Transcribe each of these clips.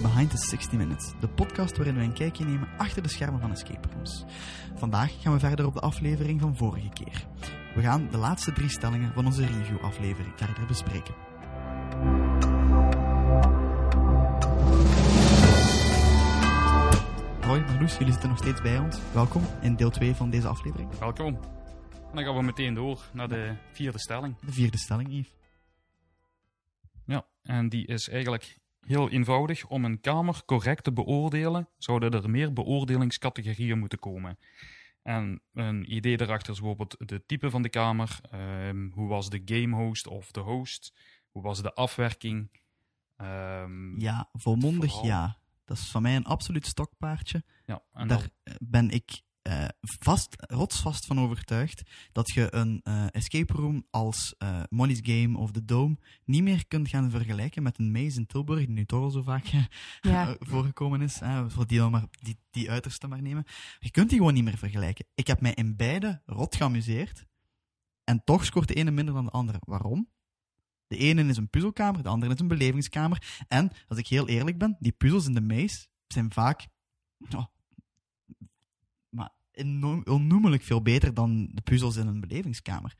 Bij Behind the 60 Minutes, de podcast waarin we een kijkje nemen achter de schermen van escape rooms. Vandaag gaan we verder op de aflevering van vorige keer. We gaan de laatste drie stellingen van onze review-aflevering verder bespreken. Roy, Marloes, jullie zitten nog steeds bij ons. Welkom in deel 2 van deze aflevering. Welkom. En dan gaan we meteen door naar de vierde stelling. De vierde stelling, Yves. Ja, en die is eigenlijk heel eenvoudig. Om een kamer correct te beoordelen, zouden er meer beoordelingscategorieën moeten komen. En een idee daarachter is bijvoorbeeld de type van de kamer, ehm, hoe was de game host of de host, hoe was de afwerking. ehm, Ja, volmondig ja. Dat is van mij een absoluut stokpaardje. ja, en Daar dan, ben ik eh, vast, rotsvast van overtuigd dat je een eh, escape room als eh Molly's Game of The Dome niet meer kunt gaan vergelijken met een maze in Tilburg, die nu toch al zo vaak Ja. voorgekomen is. Voor die, dan maar, die, die uiterste maar nemen. Je kunt die gewoon niet meer vergelijken. Ik heb mij in beide rot geamuseerd. En toch scoort de ene minder dan de andere. Waarom? De ene is een puzzelkamer, de andere is een belevingskamer. En, als ik heel eerlijk ben, die puzzels in de maze zijn vaak oh, enorm, onnoemelijk veel beter dan de puzzels in een belevingskamer.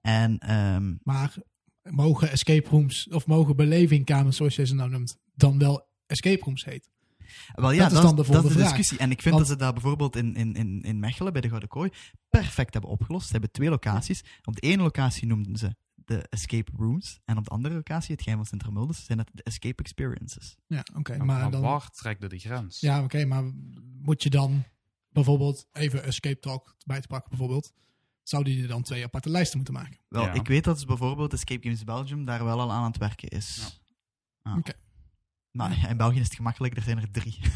En ehm, Maar mogen escape rooms, of mogen belevingkamers, zoals je ze nou noemt, dan wel escape rooms heet? wel ja, Dat is dat, dan de is, dat is de volgende vraag. discussie. En ik vind Want- dat ze dat bijvoorbeeld in, in, in, in Mechelen, bij de Gouden Kooi, perfect hebben opgelost. Ze hebben twee locaties. Op de ene locatie noemden ze de escape rooms. En op de andere locatie, het geheim van Sint-Hermildus, zijn het de escape experiences. Ja, oké. maar, maar dan, waar trekt de grens? ja, oké, maar moet je dan bijvoorbeeld even escape talk bij te pakken, bijvoorbeeld, zou die er dan twee aparte lijsten moeten maken? Wel, Ja. ik weet dat dus bijvoorbeeld Escape Games Belgium daar wel al aan het werken is. Ah. Oké. Ja, in België is het gemakkelijk, er zijn er drie.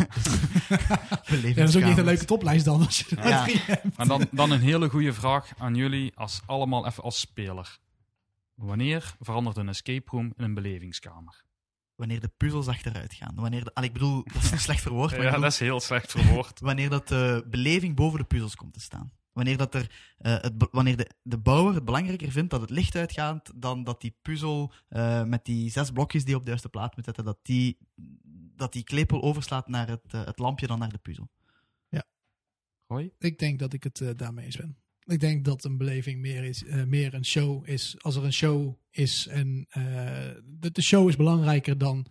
Ja, dat is ook niet een leuke toplijst dan, als je er Ja. drie hebt. En dan, dan een hele goede vraag aan jullie, als allemaal even als speler. Wanneer verandert een escape room in een belevingskamer? Wanneer de puzzels achteruit gaan. Wanneer de, allee, ik bedoel, dat is slecht verwoord, maar Ja, bedoel, dat is heel slecht verwoord. wanneer dat de beleving boven de puzzels komt te staan. Wanneer, dat er, eh, het, wanneer de, de bouwer het belangrijker vindt dat het licht uitgaat dan dat die puzzel eh, met die zes blokjes die je op de juiste plaats moet zetten, dat die, dat die klepel overslaat naar het, eh, het lampje dan naar de puzzel. Hoi? Ik denk dat ik het daarmee eens ben. Ik denk dat een beleving meer, is, eh, meer een show is. Als er een show is en eh, de, de show is belangrijker dan,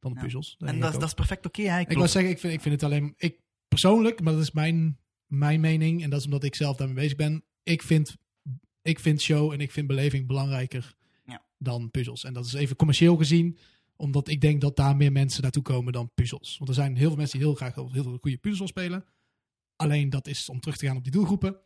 dan de Ja. puzzels. En dat, dat is perfect oké. hè. ik wil zeggen, ik vind, ik vind het alleen... Ik persoonlijk, maar dat is mijn, mijn mening. En dat is omdat ik zelf daarmee bezig ben. Ik vind, ik vind show en ik vind beleving belangrijker Ja. dan puzzels. En dat is even commercieel gezien. Omdat ik denk dat daar meer mensen naartoe komen dan puzzels. Want er zijn heel veel mensen die heel graag heel, heel veel goede puzzels spelen. Alleen dat is om terug te gaan op die doelgroepen.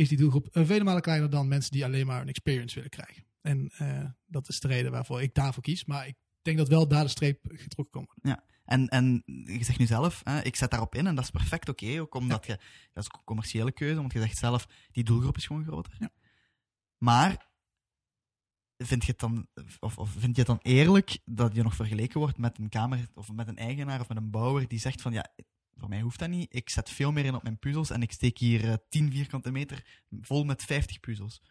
Is die doelgroep eh, vele malen kleiner dan mensen die alleen maar een experience willen krijgen. En eh, dat is de reden waarvoor ik daarvoor kies. Maar ik denk dat wel daar de streep getrokken kan worden. En, en je zegt nu zelf, hè, ik zet daarop in en dat is perfect oké. ook omdat je, dat is een commerciële keuze, want je zegt zelf, die doelgroep is gewoon groter. Ja. Maar, vind je, het dan, of, of vind je het dan eerlijk dat je nog vergeleken wordt met een kamer, of met een eigenaar of met een bouwer die zegt van, ja, voor mij hoeft dat niet, ik zet veel meer in op mijn puzzels en ik steek hier eh, 10 vierkante meter vol met 50 puzzels.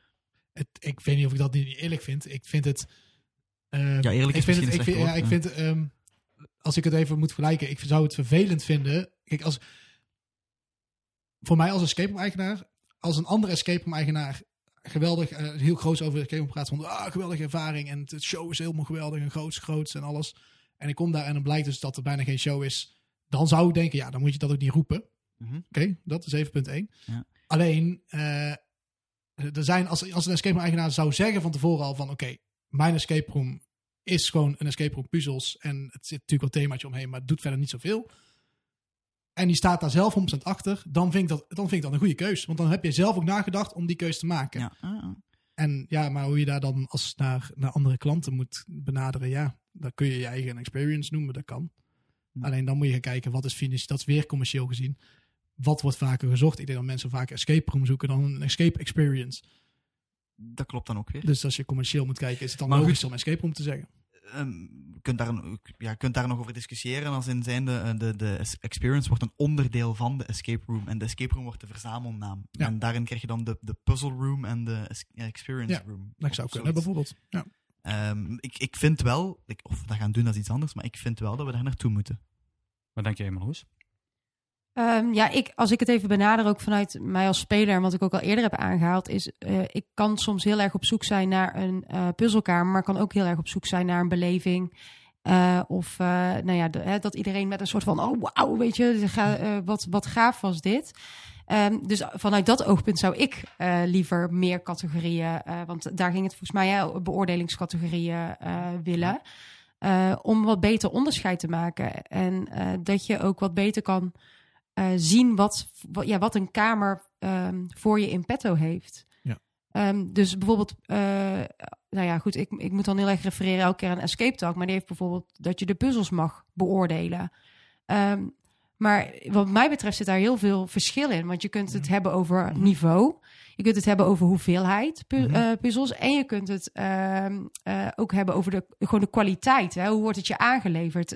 het, ik weet niet of ik dat niet eerlijk vind. Ik vind het. eh, Ja, eerlijk ik is vind het, ik vind, ja, ik vind, ehm, als ik het even moet vergelijken, ik zou het vervelend vinden. Kijk, als voor mij als escape room eigenaar, als een andere escape room eigenaar geweldig, eh, heel groot over escape room praat van, ah, geweldige ervaring en het show is helemaal geweldig en groots, groots en alles. En ik kom daar en dan blijkt dus dat er bijna geen show is. Dan zou ik denken, ja, dan moet je dat ook niet roepen. Mhm. Oké, dat is even punt 1. Ja. Alleen, eh, er zijn, als, als een escape room eigenaar zou zeggen van tevoren al van oké, mijn escape room is gewoon een escape room puzzels en het zit natuurlijk wel themaatje omheen, maar het doet verder niet zoveel. En die staat daar zelf 100% achter, dan vind, ik dat, dan vind ik dat een goede keus. Want dan heb je zelf ook nagedacht om die keus te maken. Ja. Ah, ah. En ja, maar hoe je daar dan als naar, naar andere klanten moet benaderen, ja, dan kun je je eigen experience noemen, dat kan. Alleen dan moet je gaan kijken, wat is financieel, dat is weer commercieel gezien. Wat wordt vaker gezocht? Ik denk dat mensen vaker escape room zoeken dan een escape experience. Dat klopt dan ook weer. Dus als je commercieel moet kijken, is het dan Maar logisch goed. om escape room te zeggen. Ehm, je kunt daar, een- ja, kunt daar nog over discussiëren als in zijnde eh, de, de experience wordt een onderdeel van de escape room en de escape room wordt de verzamelnaam. Ja. En daarin krijg je dan de, de puzzle room en de experience Ja, room. Dat zou zoiets. kunnen bijvoorbeeld. Ja. Ehm, ik, ik vind wel, ik, of we dat gaan doen, dat is iets anders, maar ik vind wel dat we daar naartoe moeten. Wat denk jij, Marloes? Ehm, ja, ik, als ik het even benader, ook vanuit mij als speler, en wat ik ook al eerder heb aangehaald, is uh, ik kan soms heel erg op zoek zijn naar een uh, puzzelkamer, maar kan ook heel erg op zoek zijn naar een beleving. Uh, of nou ja, de, hè, dat iedereen met een soort van, oh wauw, weet je, ga, wat, wat gaaf was dit. Um, dus vanuit dat oogpunt zou ik liever meer categorieën, want daar ging het volgens mij, hè, beoordelingscategorieën willen. Om wat beter onderscheid te maken. En dat je ook wat beter kan uh, zien wat, wat, ja, wat een kamer um, voor je in petto heeft. Ja. Um, dus bijvoorbeeld, uh, nou ja, goed, ik, ik moet dan heel erg refereren elke keer aan Escape Talk, maar die heeft bijvoorbeeld dat je de puzzels mag beoordelen. Um, maar wat mij betreft zit daar heel veel verschil in, want je kunt het hebben over niveau, je kunt het hebben over hoeveelheid pu -hmm. uh, puzzels en je kunt het ook hebben over de, gewoon de kwaliteit. Hè? Hoe wordt het je aangeleverd?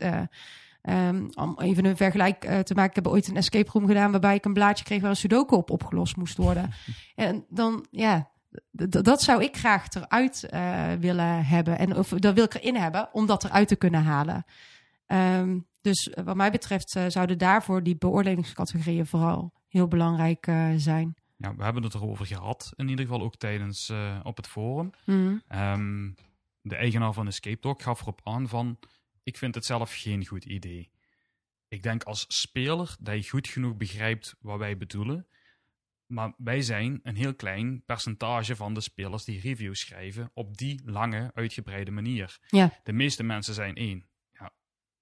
Um, om even een vergelijk uh, te maken. Ik heb ooit een escape room gedaan waarbij ik een blaadje kreeg waar een sudoku op opgelost moest worden. en dan, ja, dat zou ik graag eruit uh, willen hebben. En of dat wil ik erin hebben om dat eruit te kunnen halen. Um, dus wat mij betreft uh, zouden daarvoor die beoordelingscategorieën vooral heel belangrijk zijn. Ja, we hebben het erover gehad, in ieder geval ook tijdens op het forum. Mm. Um, de eigenaar van Escape Talk gaf erop aan van ik vind het zelf geen goed idee. Ik denk als speler dat je goed genoeg begrijpt wat wij bedoelen. Maar wij zijn een heel klein percentage van de spelers die reviews schrijven op die lange, uitgebreide manier. Ja. De meeste mensen zijn één,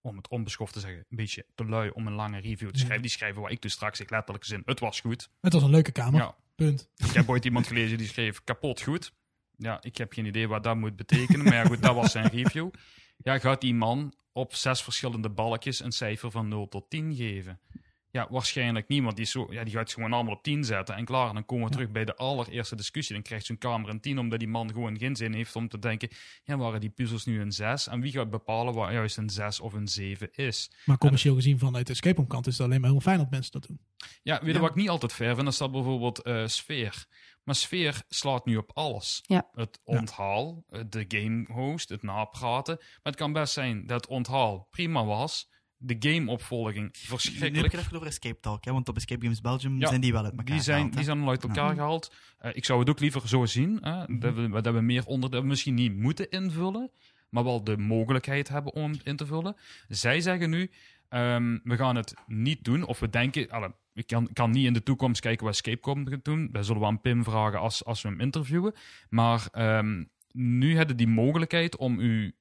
om het onbeschoft te zeggen, een beetje te lui om een lange review te schrijven. Ja. Die schrijven wat ik dus straks, ik letterlijk zin, het was goed. Het was een leuke kamer, ja. punt. Ik heb ooit iemand gelezen die schreef kapot goed. Ja, ik heb geen idee wat dat moet betekenen, maar ja, goed, dat was zijn review. Ja, gaat die man op zes verschillende balkjes een cijfer van 0 tot 10 geven? Ja, waarschijnlijk niet, want die, zo, ja, die gaat ze gewoon allemaal op 10 zetten. En klaar, dan komen we ja. terug bij de allereerste discussie. Dan krijgt zo'n kamer een 10, omdat die man gewoon geen zin heeft om te denken... Ja, waren die puzzels nu een 6? En wie gaat bepalen wat juist een 6 of een 7 is? Maar commercieel en, gezien vanuit de escape room kant is het alleen maar heel fijn dat mensen dat doen. Ja, weet je ja. wat ik niet altijd ver vind? Dat is dat bijvoorbeeld uh, sfeer. Maar sfeer slaat nu op alles. Ja. Het onthaal, de game host, het napraten. Maar het kan best zijn dat het onthaal prima was. De gameopvolging verschrikkelijk. Nu heb het over Escape Talk, hè? want op Escape Games Belgium ja, zijn die wel uit elkaar die zijn, gehaald. Die zijn al uit elkaar ja. gehaald. Uh, ik zou het ook liever zo zien. Hè? Mm -hmm. dat, we, dat we meer onder... Dat we misschien niet moeten invullen, maar wel de mogelijkheid hebben om in te vullen. Zij zeggen nu, um, we gaan het niet doen. Of we denken... Alle, ik kan, kan niet in de toekomst kijken wat Escape komt doen. Dat zullen we aan Pim vragen als, als we hem interviewen. Maar um, nu hebben die mogelijkheid om u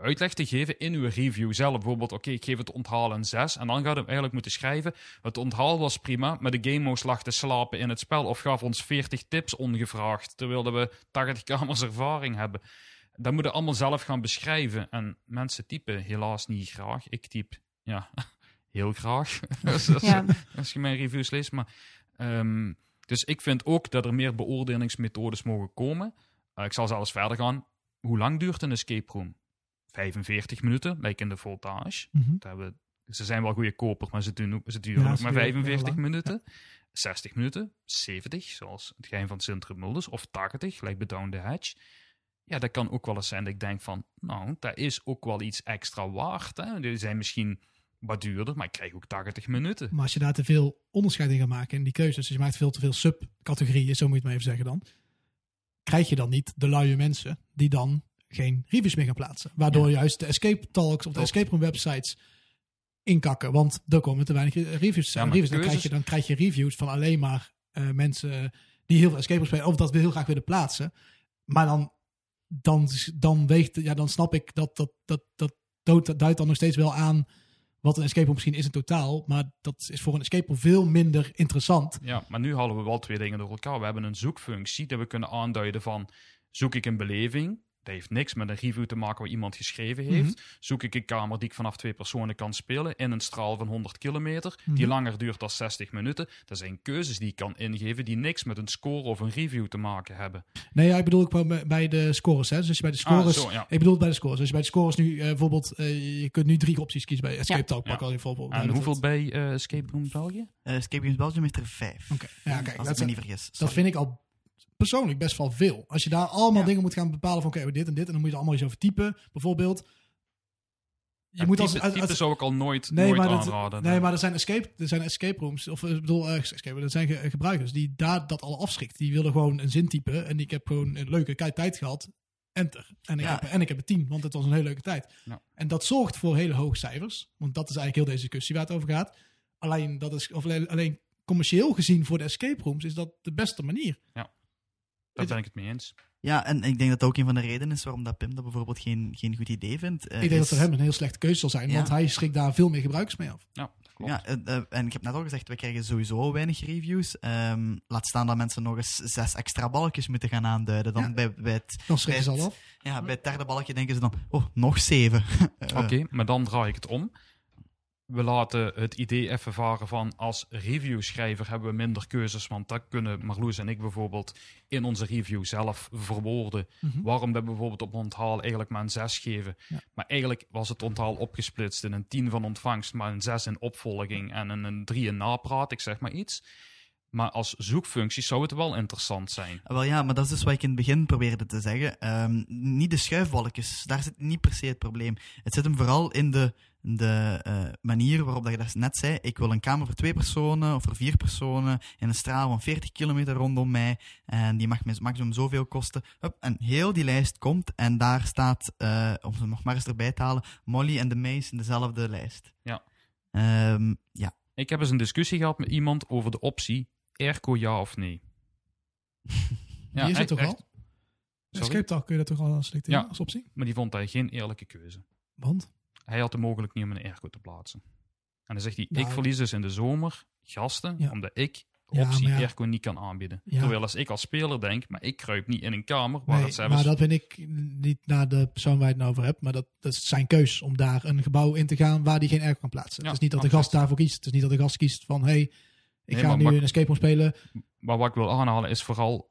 uitleg te geven in uw review zelf. Bijvoorbeeld, oké, okay, ik geef het onthaal een 6. En dan gaat hem eigenlijk moeten schrijven. Het onthaal was prima, maar de game moest lag te slapen in het spel. Of gaf ons 40 tips ongevraagd. Terwijl we 80 kamers ervaring hebben. Dat moeten allemaal zelf gaan beschrijven. En mensen typen helaas niet graag. Ik typ, ja heel graag. als, ja. als, je mijn reviews leest. Maar, um, dus ik vind ook dat er meer beoordelingsmethodes mogen komen. Uh, ik zal zelfs verder gaan. Hoe lang duurt een escape room? 45 minuten, lijkt in de voltage. Mm -hmm. hebben, ze zijn wel goede kopers, maar ze, doen, ze duren ja, ook maar 45 minuten. Ja. 60 minuten, 70, zoals het geheim van Sint Mulders, of 80, gelijk bij Down the Hatch. Ja, dat kan ook wel eens zijn dat ik denk van, nou, dat is ook wel iets extra waard. Hè? Die zijn misschien wat duurder, maar ik krijg ook 80 minuten. Maar als je daar te veel onderscheid in gaat maken in die keuzes, dus je maakt veel te veel subcategorieën, zo moet je het maar even zeggen dan, krijg je dan niet de luie mensen die dan geen reviews meer gaan plaatsen. Waardoor ja. juist de escape talks of de escape room websites inkakken, want er komen te weinig reviews. Ja, reviews. Dan, krijg je, dan krijg je reviews van alleen maar uh, mensen die heel veel escape rooms spelen, of dat we heel graag willen plaatsen. Maar dan, dan, dan weegt, ja, dan snap ik dat dat, dat, dat, dat duidt dan nog steeds wel aan wat een escape room misschien is in totaal. Maar dat is voor een escape veel minder interessant. Ja, maar nu halen we wel twee dingen door elkaar. We hebben een zoekfunctie dat we kunnen aanduiden van... zoek ik een beleving... Dat heeft niks met een review te maken waar iemand geschreven heeft. Mm -hmm. Zoek ik een kamer die ik vanaf twee personen kan spelen in een straal van 100 kilometer, mm -hmm. die langer duurt dan 60 minuten. Dat zijn keuzes die ik kan ingeven die niks met een score of een review te maken hebben. Nee, ja, ik bedoel ik bij de scores. Hè? Dus als je bij de scores. Ah, zo, ja. Ik bedoel bij de scores. Als je bij de scores nu uh, bijvoorbeeld. Uh, je kunt nu drie opties kiezen bij Escape ja. Talk. Pak al je voorbeeld. En hoeveel het. bij uh, Escape Room België? Escape Games Belgium is er vijf. Oké, okay. ja, kijk, als dat ik me niet vergis. Dat vind ik al persoonlijk best wel veel. Als je daar allemaal Ja. dingen moet gaan bepalen van oké, dit en dit. En dan moet je er allemaal iets over typen. Bijvoorbeeld. Je Ja, moet type, als, type als- zou ik al nooit, Nee, nooit maar, dat, aanraden. nee, maar er zijn escape, er zijn escape rooms. Of ik bedoel, eh, escape, er zijn ge- gebruikers die daar dat al afschrikt. Die willen gewoon een zin typen. En ik heb gewoon een leuke tijd gehad. Enter. En ik, Ja. heb, en ik heb een 10, want het was een hele leuke tijd. Ja. En dat zorgt voor hele hoge cijfers. Want dat is eigenlijk heel deze discussie waar het over gaat. Alleen, dat is, of alleen, alleen commercieel gezien voor de escape rooms is dat de beste manier. Daar ben ik het mee eens. Ja, en ik denk dat dat ook een van de redenen is waarom dat Pim dat bijvoorbeeld geen, geen goed idee vindt. Eh, ik denk is- dat voor hem een heel slechte keuze zal zijn. Ja. Want hij schrikt daar veel meer gebruikers mee af. Ja, klopt. Ja, eh, eh, en ik heb net al gezegd, we krijgen sowieso weinig reviews. Ehm, laat staan dat mensen nog eens zes extra balkjes moeten gaan aanduiden. Dan Ja. bij, bij, het, Dan schrikken ze Bij al af. ja, bij het derde balkje denken ze dan, oh, nog zeven. Oké, maar dan draai ik het om. We laten het idee even varen van als reviewschrijver hebben we minder keuzes, want dat kunnen Marloes en ik bijvoorbeeld in onze review zelf verwoorden. Mhm. Waarom dat we bijvoorbeeld op onthaal eigenlijk maar een 6 geven. Ja. Maar eigenlijk was het onthaal opgesplitst in een 10 van ontvangst, maar een 6 in opvolging en een, een 3 in napraat, ik zeg maar iets. Maar als zoekfunctie zou het wel interessant zijn. Wel ja, maar dat is dus wat ik in het begin probeerde te zeggen. Ehm, niet de schuifbalkjes, daar zit niet per se het probleem. Het zit hem vooral in de, de eh, manier waarop dat je dat net zei. Ik wil een kamer voor twee personen of voor vier personen in een straal van 40 kilometer rondom mij. En die mag maximum zoveel kosten. Hup, en heel die lijst komt en daar staat, eh, om ze nog maar eens erbij te halen, Molly en de Maze in dezelfde lijst. Ja. Ehm, ja. Ik heb eens een discussie gehad met iemand over de optie airco ja of nee. Die is het toch echt. al? Sorry? Escape Talk kun je dat toch al selecteren Ja. als optie? Maar die vond hij geen eerlijke keuze. Want? Hij had de mogelijk niet om een airco te plaatsen. En dan zegt hij, Nou, ik verlies dus in de zomer gasten, Ja. omdat ik Ja, optie ja. airco niet kan aanbieden. Ja. Terwijl als ik als speler denk, maar ik kruip niet in een kamer waar Nee, het zelfs... maar dat ben ik niet naar de persoon waar je het nou over hebt. Maar dat, dat is zijn keus om daar een gebouw in te gaan waar die geen airco kan plaatsen. Ja, het is niet dat de gast daarvoor kiest. Het is niet dat de gast kiest van, hey, ik Nee, ga nu een escape room spelen. Maar wat ik wil aanhalen is vooral,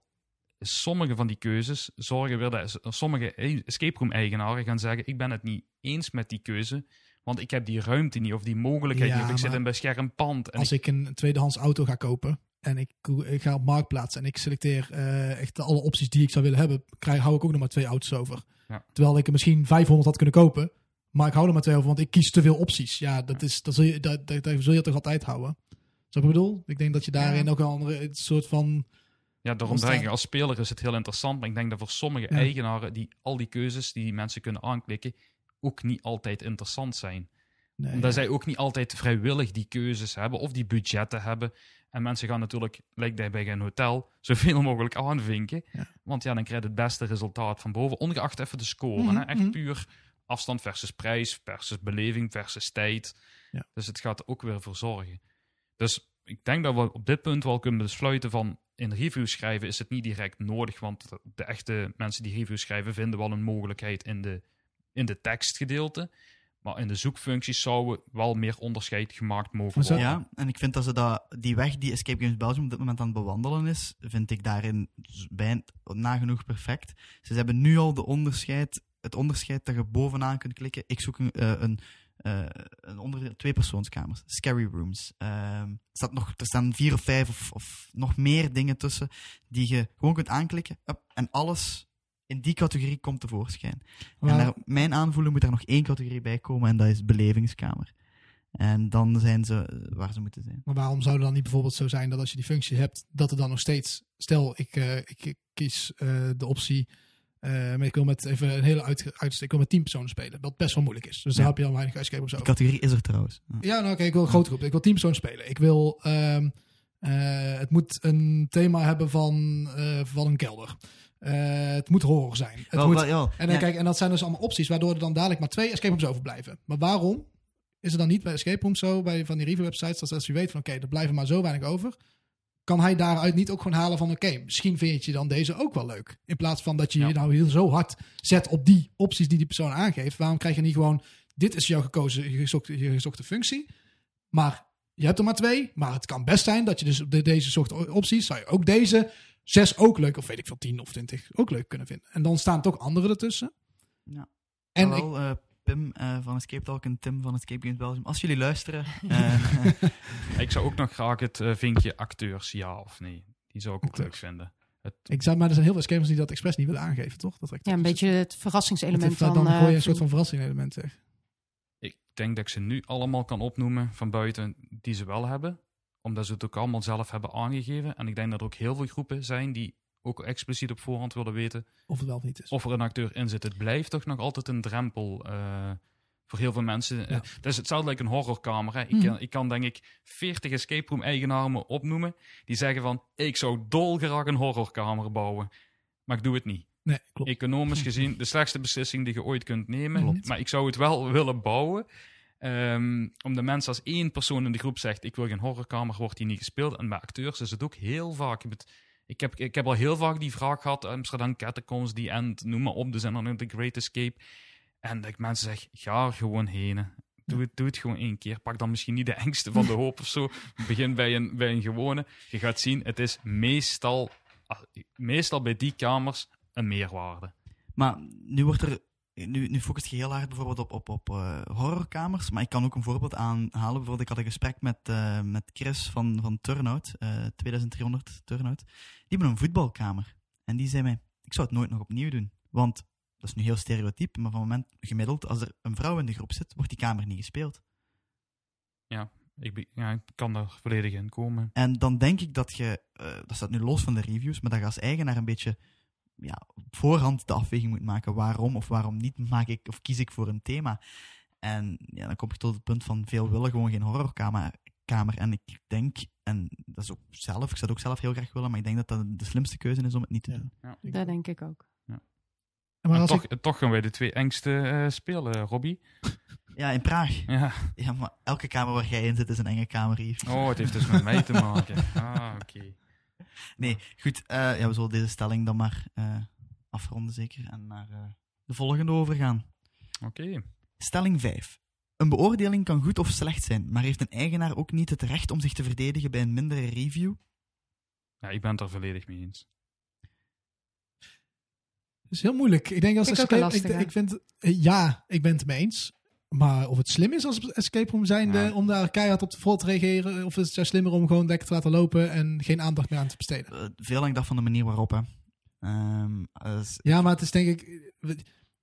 sommige van die keuzes zorgen weer dat sommige escape room eigenaren gaan zeggen, ik ben het niet eens met die keuze, want ik heb die ruimte niet of die mogelijkheid Ja, niet, of ik zit in een beschermd pand. En Als ik een tweedehands auto ga kopen en ik, ik ga op marktplaats en ik selecteer eh, echt alle opties die ik zou willen hebben, krijg, hou ik ook nog maar twee auto's over. Ja. Terwijl ik er misschien 500 had kunnen kopen, maar ik hou er maar twee over, want ik kies te veel opties. Ja, dat, is, dat, zul, je, dat, dat, dat zul je toch altijd houden. Zo ik bedoel? Ik denk dat je daarin Ja. ook een andere soort van... Ja, daarom ontstaan. denk ik, als speler is het heel interessant. Maar ik denk dat voor sommige Ja. eigenaren, die al die keuzes die die mensen kunnen aanklikken, ook niet altijd interessant zijn. Nee, Omdat zij ook niet altijd vrijwillig die keuzes hebben of die budgetten hebben. En mensen gaan natuurlijk, lijkt hij bij een hotel, zoveel mogelijk aanvinken. Ja. Want ja, dan krijg je het beste resultaat van boven. Ongeacht even de score. Mhm, hè? Echt mhm. puur afstand versus prijs, versus beleving, versus tijd. Ja. Dus het gaat er ook weer voor zorgen. Dus ik denk dat we op dit punt wel kunnen besluiten van in reviews schrijven is het niet direct nodig, want de echte mensen die reviews schrijven vinden wel een mogelijkheid in de, in de tekstgedeelte. Maar in de zoekfuncties zou wel meer onderscheid gemaakt mogen worden. Ja, en ik vind dat ze dat, die weg die Escape Games Belgium op dit moment aan het bewandelen is, vind ik daarin z- bij, nagenoeg perfect. Ze hebben nu al de onderscheid, het onderscheid dat je bovenaan kunt klikken. Ik zoek een, eh, een, eh, een onder twee persoonskamers, scary rooms. Ehm, er, staat nog, er staan vier of vijf of, of nog meer dingen tussen die je gewoon kunt aanklikken up, en alles in die categorie komt tevoorschijn. Maar- En naar mijn aanvoelen moet er nog één categorie bij komen en dat is belevingskamer. En dan zijn ze eh, waar ze moeten zijn. Maar waarom zou het dan niet bijvoorbeeld zo zijn dat als je die functie hebt, dat er dan nog steeds, stel ik, eh, ik, ik kies de optie, eh, maar ik wil met even een hele uit, uit ik wil met tien personen spelen, wat best wel moeilijk is. Dus daar Ja. heb je al weinig escape Die over. categorie is er trouwens. Ja. Ja, nou oké, ik wil een grote groep. Ik wil tien personen spelen. Ik wil, ehm, eh, het moet een thema hebben van, eh, van een kelder. Het moet horror zijn. Het Wel, moet, wel, en, dan, Ja, kijk, en dat zijn dus allemaal opties, waardoor er dan dadelijk maar twee escape rooms overblijven. Maar waarom is het dan niet bij escape rooms zo, bij van die review websites, dat als je weet van oké, er blijven maar zo weinig over, kan hij daaruit niet ook gewoon halen van oké, misschien vind je dan deze ook wel leuk. In plaats van dat je Ja. je nou heel zo hard zet op die opties die die persoon aangeeft. Waarom krijg je niet gewoon, dit is jouw gekozen, je gezochte, je gezochte functie, maar je hebt er maar twee, maar het kan best zijn dat je dus op de, deze soort opties, zou je ook deze zes ook leuk, of weet ik veel, tien of twintig ook leuk kunnen vinden. En dan staan toch andere ertussen. Ja. En ik, eh, Pim eh, van Escape Talk en Tim van Escape Games Belgium. Als jullie luisteren, eh, Ik zou ook nog graag het eh, vinkje acteurs ja of nee. Die zou ik ook Acteurs. leuk vinden. Het, Ik zou, maar er zijn heel veel escape rooms die dat expres niet willen aangeven, toch? Dat Ja, een beetje het verrassingselement dan, van... dan gooi je eh, een soort van verrassing-element, zeg. ik denk dat ik ze nu allemaal kan opnoemen van buiten die ze wel hebben. Omdat ze het ook allemaal zelf hebben aangegeven. En ik denk dat er ook heel veel groepen zijn die ook expliciet op voorhand willen weten Of het wel of niet is. of er een acteur in zit. Het blijft toch nog altijd een drempel eh, voor heel veel mensen. Ja. Eh, Het is hetzelfde like een horrorkamer. Hè. Ik, Mhm. kan, ik kan denk ik 40 escape room eigenaren me opnoemen die zeggen van ik zou dolgraag een horrorkamer bouwen. Maar ik doe het niet. Nee, klopt. Economisch gezien de slechtste beslissing die je ooit kunt nemen. Klopt. Maar ik zou het wel willen bouwen. Ehm om de mensen als één persoon in de groep zegt: Ik wil geen horrorkamer, wordt die niet gespeeld. En bij acteurs is het ook heel vaak. Ik heb, ik heb al heel vaak die vraag gehad: Amsterdam Catacombs, die End, noem maar op. Dus en dan The Great Escape. En dat ik mensen zeg: Ga er gewoon heen. Doe het, doe het gewoon één keer. Pak dan misschien niet de engste van de hoop of zo. Begin bij een, bij een gewone. Je gaat zien, het is meestal, ah, meestal bij die kamers een meerwaarde. Maar nu wordt er. Nu, nu focust je heel hard bijvoorbeeld op, op, op eh, horrorkamers. Maar ik kan ook een voorbeeld aanhalen. Bijvoorbeeld, ik had een gesprek met, eh, met Chris van, van Turnout, eh 2300 Turnout. Die hebben een voetbalkamer. En die zei mij: Ik zou het nooit nog opnieuw doen. Want dat is nu heel stereotyp, maar van het moment gemiddeld, als er een vrouw in de groep zit, wordt die kamer niet gespeeld. Ik, ja, ik kan daar volledig in komen. En dan denk ik dat je, eh, dat staat nu los van de reviews, maar dat je als eigenaar een beetje ja, op voorhand de afweging moet maken. Waarom of waarom niet maak ik of kies ik voor een thema? En ja, dan kom je tot het punt van veel willen gewoon geen horrorkamer. Kamer. En ik denk, en dat is ook zelf, ik zou het ook zelf heel graag willen, maar ik denk dat dat de slimste keuze is om het niet te Ja. doen. Dat denk ik ook. Maar En als toch, ik, toch gaan wij de twee engste eh, spelen, Robbie. Ja, in Praag. Ja. Ja, maar elke kamer waar jij in zit is een enge kamer, Yves. Oh, het heeft dus met mij te maken. Ah, oké. Nee, goed. eh, ja, we zullen deze stelling dan maar eh, afronden, zeker. En naar eh, de volgende overgaan. Oké. Stelling 5. Een beoordeling kan goed of slecht zijn, maar heeft een eigenaar ook niet het recht om zich te verdedigen bij een mindere review? Ja, ik ben het er volledig mee eens. Het is heel moeilijk. Ik denk als Vind ik ook een escape, ik, vind, ja, ik ben het mee eens. Maar of het slim is als escape room zijnde Ja. om daar keihard op te vol te reageren, of is het juist slimmer om gewoon lekker te laten lopen en geen aandacht meer aan te besteden. Eh, veel hangt af van de manier waarop. Hè. Ehm, als- Ja, maar het is denk ik,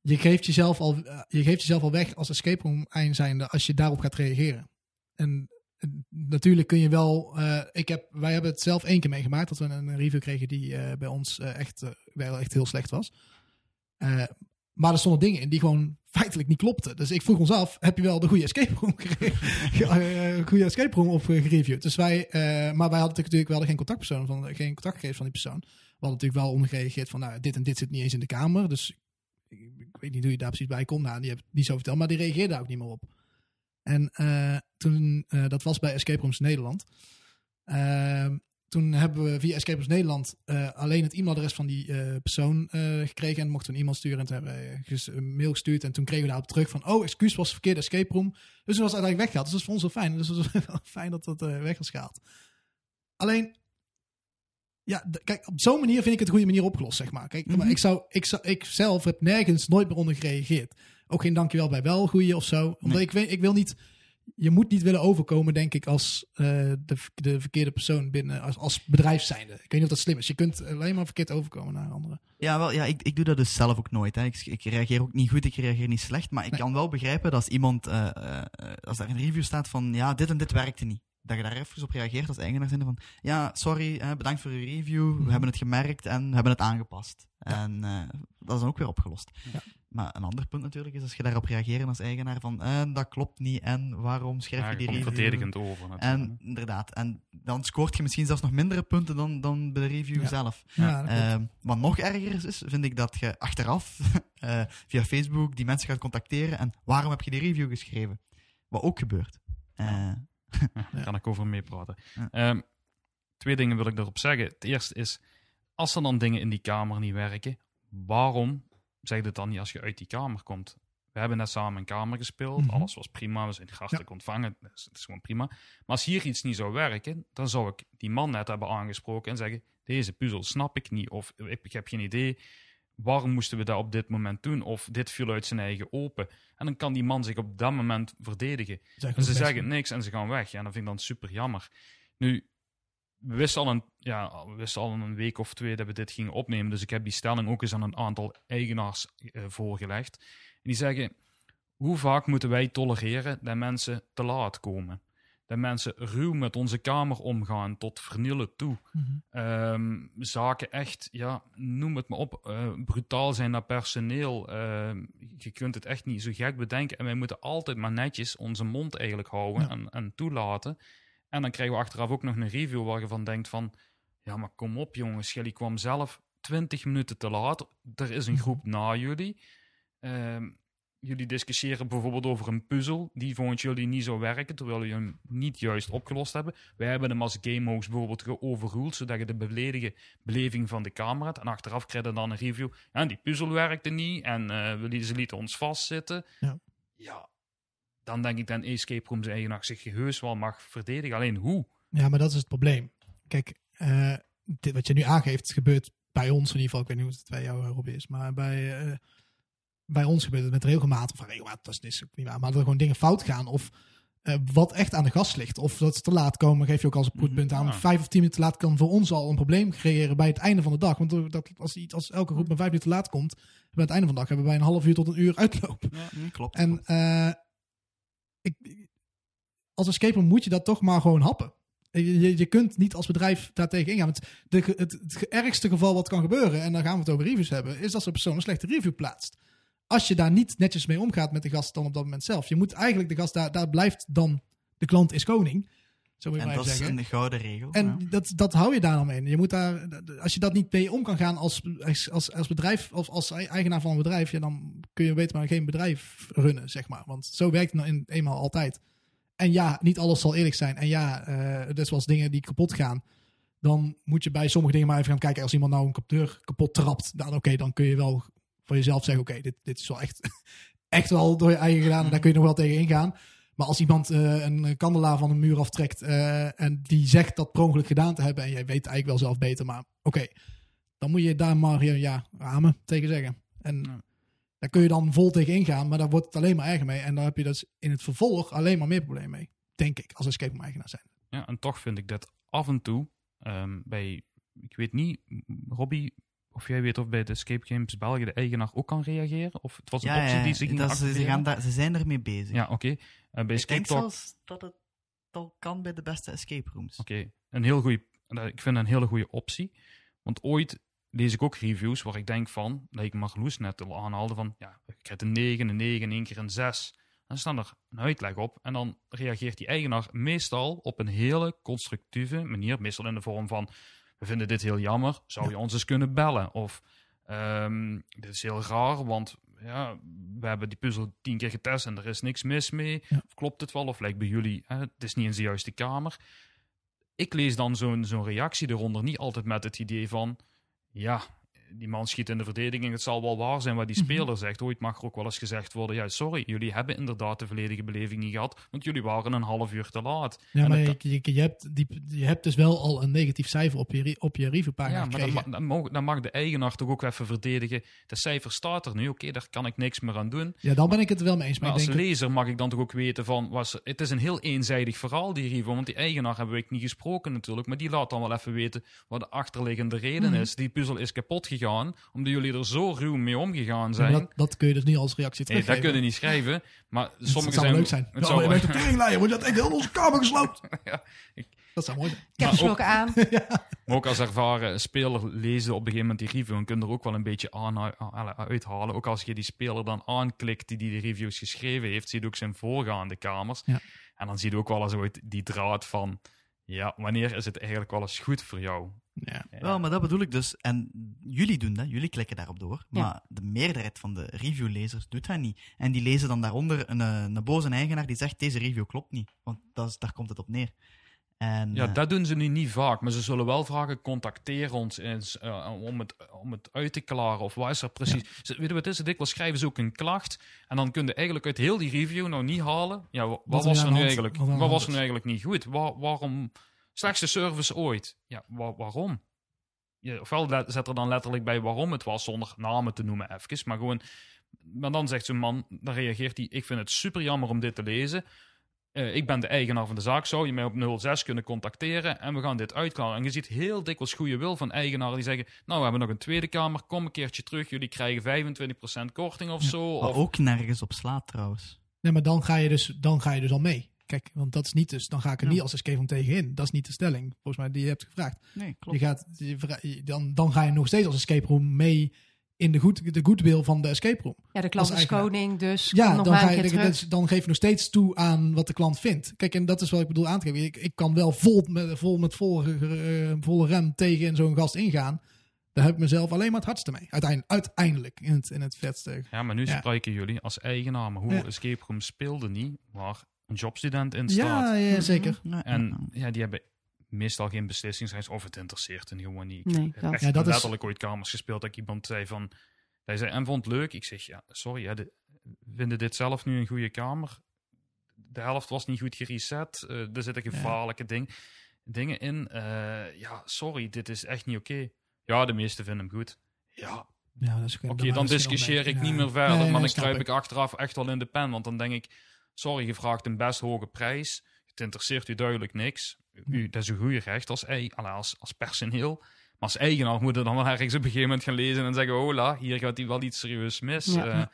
je geeft jezelf al, eh, je geeft jezelf al weg als escape room eind zijnde als je daarop gaat reageren. En natuurlijk kun je wel, eh, ik heb, wij hebben het zelf één keer meegemaakt dat we een review kregen die bij ons echt, wel echt heel slecht was. Maar er stonden dingen in die gewoon feitelijk niet klopten. Dus ik vroeg ons af, heb je wel de goede escape room, eh, goede escape room op eh, gereviewd? Dus wij, eh, maar wij hadden natuurlijk wel geen contactpersoon van, geen contactgegevens van die persoon. We hadden natuurlijk wel ondergereageerd van, nou, dit en dit zit niet eens in de kamer. Dus ik, weet niet hoe je daar precies bij komt. Nou, die heeft niet zo verteld, maar die reageerde daar ook niet meer op. En toen, dat was bij Escape Rooms Nederland. Toen hebben we via Escape Rooms Nederland eh, alleen het e-mailadres van die eh, persoon eh, gekregen. En mochten we een e-mail sturen. En toen hebben we een mail gestuurd. En toen kregen we daarop terug van, oh, excuus, was verkeerde escape room. Dus toen was het uiteindelijk weggehaald. Dus dat is voor ons wel fijn. Dus het was wel fijn dat dat weg was gehaald. Alleen, ja, kijk, op zo'n manier vind ik het een goede manier opgelost, zeg maar. Kijk, Mhm. maar ik, zou, ik, zou, ik zelf heb nergens nooit meer onder gereageerd. Ook geen dankjewel bij wel goeie of zo. Omdat Nee. ik, weet, ik wil niet... Je moet niet willen overkomen, denk ik, als eh, de, de verkeerde persoon binnen, als, als bedrijf zijnde. Ik weet niet of dat slim is. Je kunt alleen maar verkeerd overkomen naar anderen. Ja, wel, ja ik, ik doe dat dus zelf ook nooit. Hè. Ik, ik reageer ook niet goed, ik reageer niet slecht. Maar ik Nee. kan wel begrijpen dat als iemand, eh, eh, als daar een review staat van, ja, dit en dit werkte niet. Dat je daar even op reageert als eigenaar zijnde van, ja, sorry, eh, bedankt voor uw review, we Mhm. hebben het gemerkt en we hebben het aangepast. Ja. En dat is dan ook weer opgelost. Ja. Maar een ander punt natuurlijk is als je daarop reageert als eigenaar van, eh, dat klopt niet en waarom schrijf Ja, je die komt review? verdedigend over natuurlijk. En inderdaad, en dan scoort je misschien zelfs nog mindere punten dan, dan bij de review Ja. zelf. Ja. Ehm, wat nog erger is, vind ik dat je achteraf eh, via Facebook die mensen gaat contacteren en waarom heb je die review geschreven? Wat ook gebeurt. Eh, Ja, daar kan ik over meepraten. Ehm, twee dingen wil ik daarop zeggen. Het eerste is, als er dan dingen in die kamer niet werken, waarom zeg het dan niet als je uit die kamer komt? We hebben net samen een kamer gespeeld, Mhm. alles was prima, we zijn hartelijk ontvangen, dus het is gewoon prima. Maar als hier iets niet zou werken, dan zou ik die man net hebben aangesproken en zeggen, deze puzzel snap ik niet, of ik, ik heb geen idee, waarom moesten we dat op dit moment doen, of dit viel uit zijn eigen open. En dan kan die man zich op dat moment verdedigen. En ze zeggen niks en ze gaan weg. Ja, dat vind ik dan super jammer. Nu, we wisten, al een, ja, we wisten al een week of twee dat we dit gingen opnemen. Dus ik heb die stelling ook eens aan een aantal eigenaars eh, voorgelegd. En die zeggen, hoe vaak moeten wij tolereren dat mensen te laat komen? Dat mensen ruw met onze kamer omgaan, tot vernielen toe. Mhm. Ehm, zaken echt, ja, noem het maar op, eh, brutaal zijn naar personeel. Ehm, je kunt het echt niet zo gek bedenken. En wij moeten altijd maar netjes onze mond eigenlijk houden Ja. en, en toelaten. En dan krijgen we achteraf ook nog een review waar je van denkt van... Ja, maar kom op jongens, jullie kwam zelf 20 minuten te laat. Er is een groep na jullie. Ehm, jullie discussiëren bijvoorbeeld over een puzzel die volgens jullie niet zou werken, terwijl jullie hem niet juist opgelost hebben. Wij hebben hem als game host bijvoorbeeld geoverruled, zodat je de beledige beleving van de kamer hebt. En achteraf krijg je dan een review. En die puzzel werkte niet en we lieten, ze lieten ons vastzitten. Ja. ja, dan denk ik dat een escape room zijn eigenaar zich heus wel mag verdedigen. Alleen hoe? Ja, maar dat is het probleem. Kijk, eh, dit, wat je nu aangeeft, gebeurt bij ons in ieder geval. Ik weet niet hoe het bij jou, Rob, is. Maar bij, eh, bij ons gebeurt het met regelmaat. Of regelmaat, dat is niet, niet waar. Maar dat er gewoon dingen fout gaan. Of eh, wat echt aan de gas ligt. Of dat ze te laat komen, geef je ook als een punt aan. Ja. Vijf of tien minuten te laat kan voor ons al een probleem creëren bij het einde van de dag. Want dat, als, iets- als elke groep maar vijf minuten te laat komt, bij het einde van de dag hebben wij een half uur tot een uur uitloop. Hm, klopt. En eh, ik, als escape moet je dat toch maar gewoon happen. Je, je- kunt niet als bedrijf daartegen ingaan. Want de, het, het ergste geval wat kan gebeuren, en dan gaan we het over reviews hebben, is dat zo'n persoon een slechte review plaatst. Als je daar niet netjes mee omgaat met de gast dan op dat moment zelf. Je moet eigenlijk de gast, daar, daar blijft dan de klant is koning. Zo moet je en dat even is zeggen. een gouden regel. En ja. dat, dat hou je daar dan mee. Je moet daar, als je dat niet mee om kan gaan als, als, als bedrijf of als eigenaar van een bedrijf, ja, dan kun je beter maar geen bedrijf runnen, zeg maar. Want zo werkt het nou in, eenmaal altijd. En ja, niet alles zal eerlijk zijn. En ja, eh dat is zoals dingen die kapot gaan. Dan moet je bij sommige dingen maar even gaan kijken. Als iemand nou een deur kapot trapt, dan oké, dan kun je wel voor jezelf zeggen: oké, dit, dit is wel echt, echt wel door je eigen gedaan. En daar kun je nog wel tegen ingaan. Maar als iemand eh, een kandelaar van een muur aftrekt eh, en die zegt dat per ongeluk gedaan te hebben en jij weet eigenlijk wel zelf beter, maar oké, dan moet je daar maar eh, ja, ramen tegen zeggen. En Ja. daar kun je dan vol tegen ingaan, maar daar wordt het alleen maar erger mee. En dan heb je dus in het vervolg alleen maar meer problemen mee, denk ik, als escape room eigenaar zijn. Ja, en toch vind ik dat af en toe ehm, bij, ik weet niet, Robbie, of jij weet of bij de Escape Games België de eigenaar ook kan reageren? Of het was een ja, optie ja, die ze dat, ze, ze, gaan daar, ze zijn ermee bezig. Ja, oké. Eh, bij ik Escape denk Talk, zelfs dat het al kan bij de beste escape rooms. oké, een heel goeie, eh, ik vind een hele goede optie. Want ooit lees ik ook reviews waar ik denk van, dat ik Marloes net al aanhaalde van, ja, ik krijg een 9, een 9, één keer een 6. Dan staan er een uitleg op en dan reageert die eigenaar meestal op een hele constructieve manier, meestal in de vorm van, we vinden dit heel jammer, zou je ons eens kunnen bellen? Of, ehm, dit is heel raar, want ja, we hebben die puzzel tien keer getest en er is niks mis mee. Ja. Of klopt het wel? Of lijkt bij jullie, hè, het is niet in de juiste kamer. Ik lees dan zo'n zo'n reactie eronder niet altijd met het idee van, ja, die man schiet in de verdediging. Het zal wel waar zijn wat die Mhm. speler zegt. Ooit mag er ook wel eens gezegd worden: ja, sorry, jullie hebben inderdaad de volledige beleving niet gehad, want jullie waren een half uur te laat. Ja, maar je, hebt die, je hebt dus wel al een negatief cijfer op je, op je reviewpagina Ja, maar dan, dan, mag, dan mag de eigenaar toch ook even verdedigen. De cijfer staat er nu, oké, daar kan ik niks meer aan doen. Ja, dan ben ik het wel mee eens. Maar, Maar als lezer mag ik dan toch ook weten van, was, het is een heel eenzijdig verhaal, die review. Want die eigenaar hebben we niet gesproken natuurlijk, maar die laat dan wel even weten wat de achterliggende reden Mhm. is. Die puzzel is kapot gegaan, omdat jullie er zo ruw mee omgegaan zijn. dat, dat kun je dus niet als reactie Nee, dat teruggeven. kun je niet schrijven, maar Het sommige zou zijn... leuk zijn. Het Ja, zou, je bent een teringleier, want je had echt heel onze kamer gesloopt. Ja, ik- Dat zou mooi zijn. Ik heb Maar ze ook aan. Maar ook als ervaren speler lezen op een gegeven moment die review en kun je er ook wel een beetje aan, uithalen. Ook als je die speler dan aanklikt die, die de reviews geschreven heeft, zie je ook zijn voorgaande kamers. Ja. En dan zie je ook wel eens ooit die draad van, ja, wanneer is het eigenlijk wel eens goed voor jou? Ja. Ja. Wel, maar dat bedoel ik dus. En jullie doen dat, jullie klikken daarop door. Ja. Maar de meerderheid van de reviewlezers doet dat niet. En die lezen dan daaronder een, eh, een boze eigenaar die zegt: deze review klopt niet. Want dat is, daar komt het op neer. En, Ja, eh, dat doen ze nu niet vaak, maar ze zullen wel vragen: contacteer ons eens, eh, om, het, om het uit te klaren. Of wat is er precies? Ze, weet je wat het is? Dikwijls schrijven ze ook een klacht. En dan kun je eigenlijk uit heel die review nou niet halen. Ja, wa- wat, was er nu eigenlijk? wat was er nu eigenlijk niet goed? Waar- waarom? Slechtste service ooit. Ja, wa- waarom? Ja, ofwel zet er dan letterlijk bij waarom het was, zonder namen te noemen even. Maar gewoon. Maar dan zegt zo'n man, dan reageert hij: Ik vind het super jammer om dit te lezen. Eh, ik ben de eigenaar van de zaak, zou je mij op 06 kunnen contacteren en we gaan dit uitklaren. En je ziet heel dikwijls goede wil van eigenaren die zeggen, nou we hebben nog een tweede kamer, kom een keertje terug, jullie krijgen 25% korting of zo. Of, ook nergens op slaat trouwens. Nee, maar dan ga je dus, dan ga je dus al mee. Kijk, want dat is niet dus, dan ga ik er Ja. niet als escape room tegenin. Dat is niet de stelling, volgens mij, die je hebt gevraagd. Nee, Je gaat, je vra- je- dan, dan ga je nog steeds als escape room mee in de, goed, de goodwill van de escape room. Ja, de klant is koning, dus Ja, kom nog dan, ga je, dan, terug. dus- dan geef je nog steeds toe aan wat de klant vindt. Kijk, en dat is wat ik bedoel aan te geven. Ik, ik kan wel vol met, vol met volle, eh, volle rem tegen zo'n gast ingaan. Daar heb ik mezelf alleen maar het hardste mee. Uiteindelijk, uiteindelijk in het, in het vetste. ja, maar nu Ja. spreken jullie als eigenaar, maar hoe Ja. escape room speelde niet, waar een jobstudent in staat. Ja, ja, zeker. Ja, En ja, die hebben meestal geen beslissingsrecht of het interesseert hen gewoon niet. Ik Nee, heb dat. echt Ja, dat is- letterlijk ooit kamers gespeeld dat ik iemand zei van... Hij zei, en vond het leuk? Ik zeg, ja, sorry, hè, de, vinden dit zelf nu een goede kamer? De helft was niet goed gereset. eh, er zitten gevaarlijke ding, dingen in. Eh, ja, sorry, dit is echt niet oké. Ja, de meesten vinden hem goed. Ja, Ja, dat is geen- Oké, dan discussieer ik niet Ja. meer verder. Nee, maar dan kruip ik achteraf echt wel in de pen. Want dan denk ik, sorry, je vraagt een best hoge prijs. Het interesseert u duidelijk niks. U, dat is een goede recht als, als, als personeel. Maar als eigenaar moet je dan wel ergens op een gegeven moment gaan lezen en zeggen, hola, hier gaat hij wel iets serieus mis. Ja. Eh,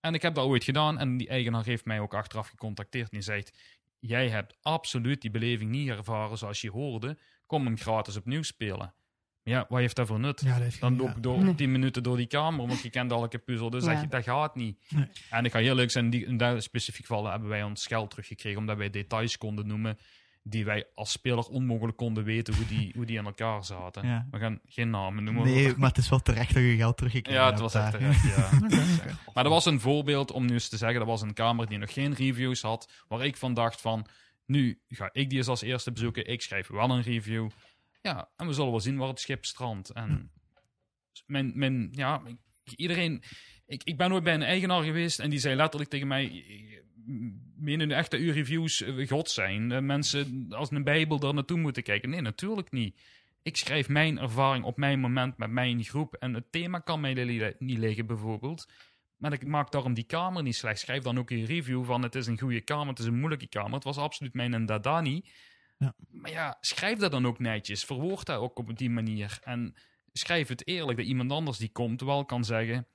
en ik heb dat ooit gedaan en die eigenaar heeft mij ook achteraf gecontacteerd. En die zegt, jij hebt absoluut die beleving niet ervaren zoals je hoorde. Kom hem gratis opnieuw spelen. Ja, wat heeft dat voor nut? Ja, dat heeft Dan loop ja. ik door Nee. 10 minuten door die kamer, want je kent elke puzzel. Dus Ja. dat, dat gaat niet. Nee. En ik ga heel leuk zijn, die, in dat specifiek geval hebben wij ons geld teruggekregen, omdat wij details konden noemen die wij als speler onmogelijk konden weten hoe die, hoe die in elkaar zaten. Ja. We gaan geen namen noemen. Nee, maar het is wel terecht dat je geld teruggekregen ja, het was echt terecht, ja. Maar dat was een voorbeeld om nu eens te zeggen, dat was een kamer die nog geen reviews had, waar ik van dacht van, nu ga ik die eens als eerste bezoeken, ik schrijf wel een review. Ja, en we zullen wel zien waar het schip strandt. En mijn, mijn, ja, iedereen, ik, ik ben ooit bij een eigenaar geweest en die zei letterlijk tegen mij, menen nu echt dat uw reviews eh, god zijn? Mensen als een bijbel daar naartoe moeten kijken? Nee, natuurlijk niet. Ik schrijf mijn ervaring op mijn moment met mijn groep. En het thema kan mij niet liggen, bijvoorbeeld. Maar ik maak daarom die kamer niet slecht. Schrijf dan ook een review van het is een goede kamer, het is een moeilijke kamer. Het was absoluut mijn en dada niet. Ja. Maar ja, schrijf dat dan ook netjes. Verwoord dat ook op die manier. En schrijf het eerlijk dat iemand anders die komt wel kan zeggen...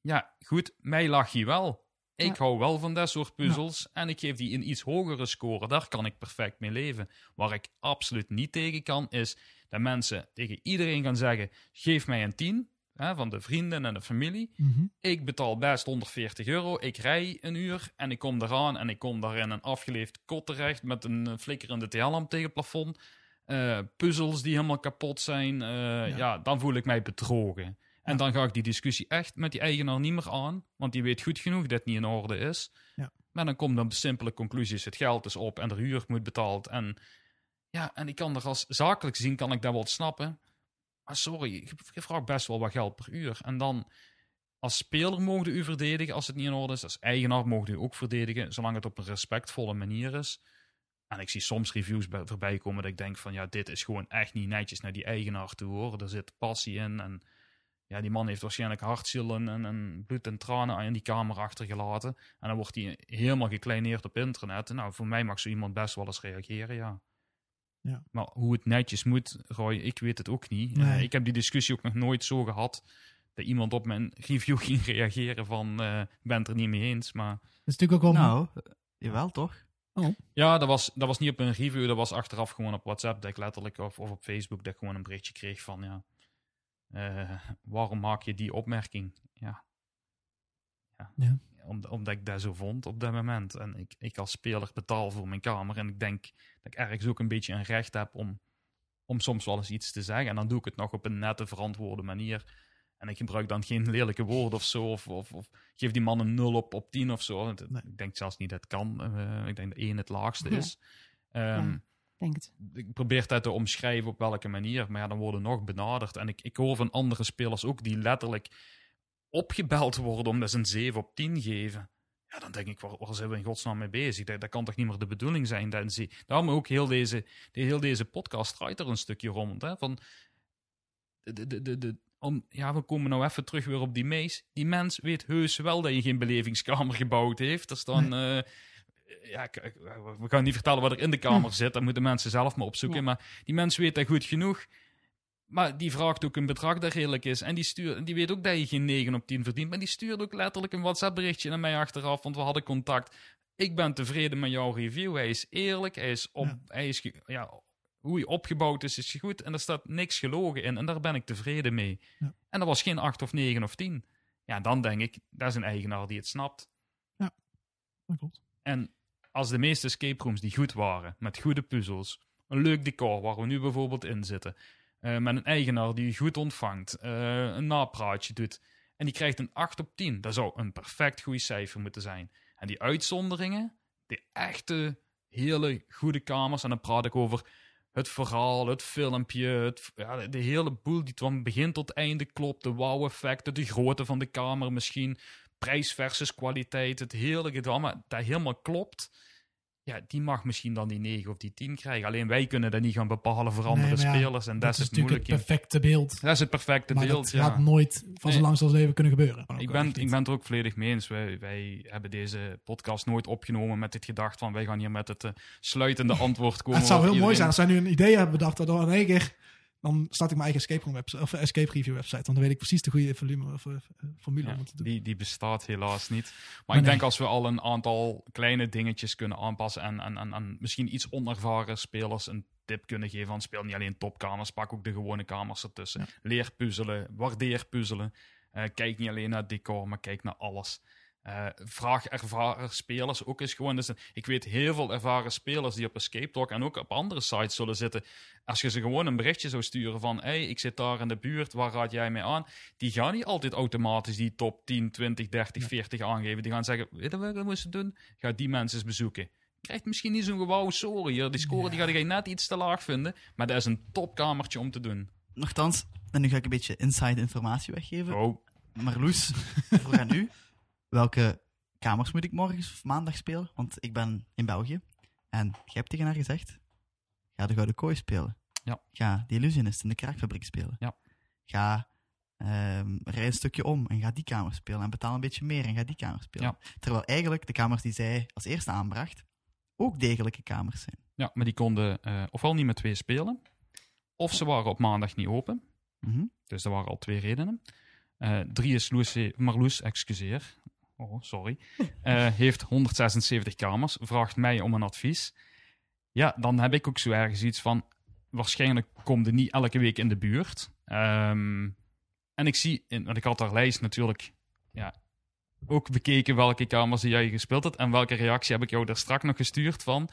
Ja, goed, mij lag je wel. Ik Ja. hou wel van dat soort puzzels. En ik geef die een iets hogere score. Daar kan ik perfect mee leven. Waar ik absoluut niet tegen kan, is dat mensen tegen iedereen gaan zeggen: geef mij een 10. Hè, van de vrienden en de familie. Mhm. Ik betaal best 140 euro. Ik rij een uur en ik kom eraan. En ik kom daar in een afgeleefd kot terecht. Met een eh, flikkerende TL-lamp tegen het plafond. Eh, puzzels die helemaal kapot zijn. eh, ja. dan voel ik mij bedrogen. En dan ga ik die discussie echt met die eigenaar niet meer aan. Want die weet goed genoeg dat het niet in orde is. Ja. Maar dan komt dan de simpele conclusies. Het geld is op en de huur moet betaald. En ja, en ik kan er als zakelijk zien, kan ik dat wel snappen. Maar sorry, je je vraagt best wel wat geld per uur. En dan als speler mogen u verdedigen als het niet in orde is. Als eigenaar mogen u ook verdedigen, zolang het op een respectvolle manier is. En ik zie soms reviews bij, voorbij komen dat ik denk van ja, dit is gewoon echt niet netjes naar die eigenaar toe hoor. Er zit passie in en ja, die man heeft waarschijnlijk hartziel en, en, en bloed en tranen in die kamer achtergelaten. En dan wordt hij helemaal gekleineerd op internet. Nou, voor mij mag zo iemand best wel eens reageren, ja. Ja. Maar hoe het netjes moet, Roy, ik weet het ook niet. Nee. Eh, ik heb die discussie ook nog nooit zo gehad dat iemand op mijn review ging reageren van, eh, ik ben het er niet mee eens. Maar Dat is natuurlijk ook wel... Nou, eh, jawel toch? ja, dat was, dat was niet op een review, dat was achteraf gewoon op WhatsApp dat ik letterlijk, of, of op Facebook, dat ik gewoon een berichtje kreeg van, ja, eh, waarom maak je die opmerking? Ja. ja. Ja. Om, omdat ik dat zo vond op dat moment. En ik, ik als speler betaal voor mijn kamer en ik denk dat ik ergens ook een beetje een recht heb om, om soms wel eens iets te zeggen. En dan doe ik het nog op een nette, verantwoorde manier. En ik gebruik dan geen lelijke woorden of zo. Of, of, of geef die man een 0 op, op 10 of zo. Nee. Ik denk zelfs niet dat het kan. Eh, ik denk dat 1 het laagste Ja. is. Ehm. Denk het. ik probeer dat te omschrijven op welke manier, maar ja, dan worden nog benaderd. En ik, ik hoor van andere spelers ook die letterlijk opgebeld worden omdat ze een 7 op 10 geven. Ja, dan denk ik, waar, waar zijn we in godsnaam mee bezig? Dat, dat kan toch niet meer de bedoeling zijn? Dat ze, daarom ook heel deze, de, heel deze podcast draait er een stukje rond. Hè? Van, de, de, de, de, om, ja, we komen nou even terug weer op die mees. Die mens weet heus wel dat je geen belevingskamer gebouwd heeft. Er staan... eh, ja, we gaan niet vertellen wat er in de kamer zit. Dat moeten mensen zelf maar opzoeken. Ja. Maar die mensen weten dat goed genoeg. Maar die vraagt ook een bedrag dat redelijk is. En die, stuurt, die weet ook dat je geen 9 op 10 verdient. Maar die stuurt ook letterlijk een WhatsApp berichtje naar mij achteraf. Want we hadden contact. Ik ben tevreden met jouw review. Hij is eerlijk. Hij is op, Ja. hij is ja, hoe hij opgebouwd is, is goed. En er staat niks gelogen in. En daar ben ik tevreden mee. Ja. En dat was geen 8 of 9 of 10. Ja, dan denk ik, dat is een eigenaar die het snapt. Dat klopt. En als de meeste escape rooms die goed waren, met goede puzzels, een leuk decor waar we nu bijvoorbeeld in zitten, eh, met een eigenaar die je goed ontvangt, eh, een napraatje doet, en die krijgt een 8 op 10, dat zou een perfect goed cijfer moeten zijn. En die uitzonderingen, de echte hele goede kamers, en dan praat ik over het verhaal, het filmpje, het, ja, de hele boel die van begin tot einde klopt, de wow-effecten, de grootte van de kamer misschien, prijs versus kwaliteit, het hele gedammen, dat helemaal klopt. Ja, die mag misschien dan die 9 of die 10 krijgen. Alleen wij kunnen dat niet gaan bepalen voor andere Nee, maar ja, spelers. En dat, is het moeilijke. het perfecte beeld. Dat is het perfecte maar beeld, dat ja. gaat nooit van zo lang als leven kunnen gebeuren. Ik ben, ik ben het er ook volledig mee eens. Wij, wij hebben deze podcast nooit opgenomen met dit gedacht van wij gaan hier met het eh, sluitende antwoord komen. het zou heel mooi zijn als zij nu een idee hebben bedacht. Dat in één keer, dan start ik mijn eigen escape, room website, of escape review website. Want dan weet ik precies de goede volume, of, eh, formule Ja, om te doen. die, die bestaat helaas niet. Maar, Maar ik nee. denk als we al een aantal kleine dingetjes kunnen aanpassen en, en, en, en misschien iets onervaren spelers een tip kunnen geven van speel niet alleen topkamers, pak ook de gewone kamers ertussen. Ja. Leer puzzelen, waardeer puzzelen. Eh, kijk niet alleen naar decor, maar kijk naar alles. Eh, vraag ervaren spelers ook eens gewoon. Dus, ik weet heel veel ervaren spelers die op Escape Talk en ook op andere sites zullen zitten. Als je ze gewoon een berichtje zou sturen van: hey, ik zit daar in de buurt, waar raad jij mij aan? Die gaan niet altijd automatisch die top 10, 20, 30, 40 aangeven. Die gaan zeggen: Weet je wat we moeten doen? Ga die mensen eens bezoeken. Krijgt misschien niet zo'n gewauw score hier. Die score die ga je net iets te laag vinden. Maar dat is een topkamertje om te doen. Nochtans, en nu ga ik een beetje inside informatie weggeven. Oh, Marloes, voor aan u. Welke kamers moet ik morgen of maandag spelen? Want ik ben in België. En jij hebt tegen haar gezegd, ga de Gouden Kooi spelen. Ja. Ga de Illusionist in de kraakfabriek spelen. Ja. Ga ehm rij een stukje om en ga die kamer spelen. En betaal een beetje meer en ga die kamer spelen. Ja. Terwijl eigenlijk de kamers die zij als eerste aanbracht, ook degelijke kamers zijn. ja, maar die konden eh, ofwel niet met twee spelen, of ze waren op maandag niet open. Mhm. Dus er waren al twee redenen. Eh, drie is Loes, Marloes, excuseer. Oh, sorry. Eh, heeft 176 kamers, vraagt mij om een advies. Ja, dan heb ik ook zo ergens iets van. Waarschijnlijk komt er niet elke week in de buurt. Ehm, en ik zie, want ik had haar lijst natuurlijk ja, ook bekeken welke kamers die jij gespeeld had. En welke reactie heb ik jou daar straks nog gestuurd van.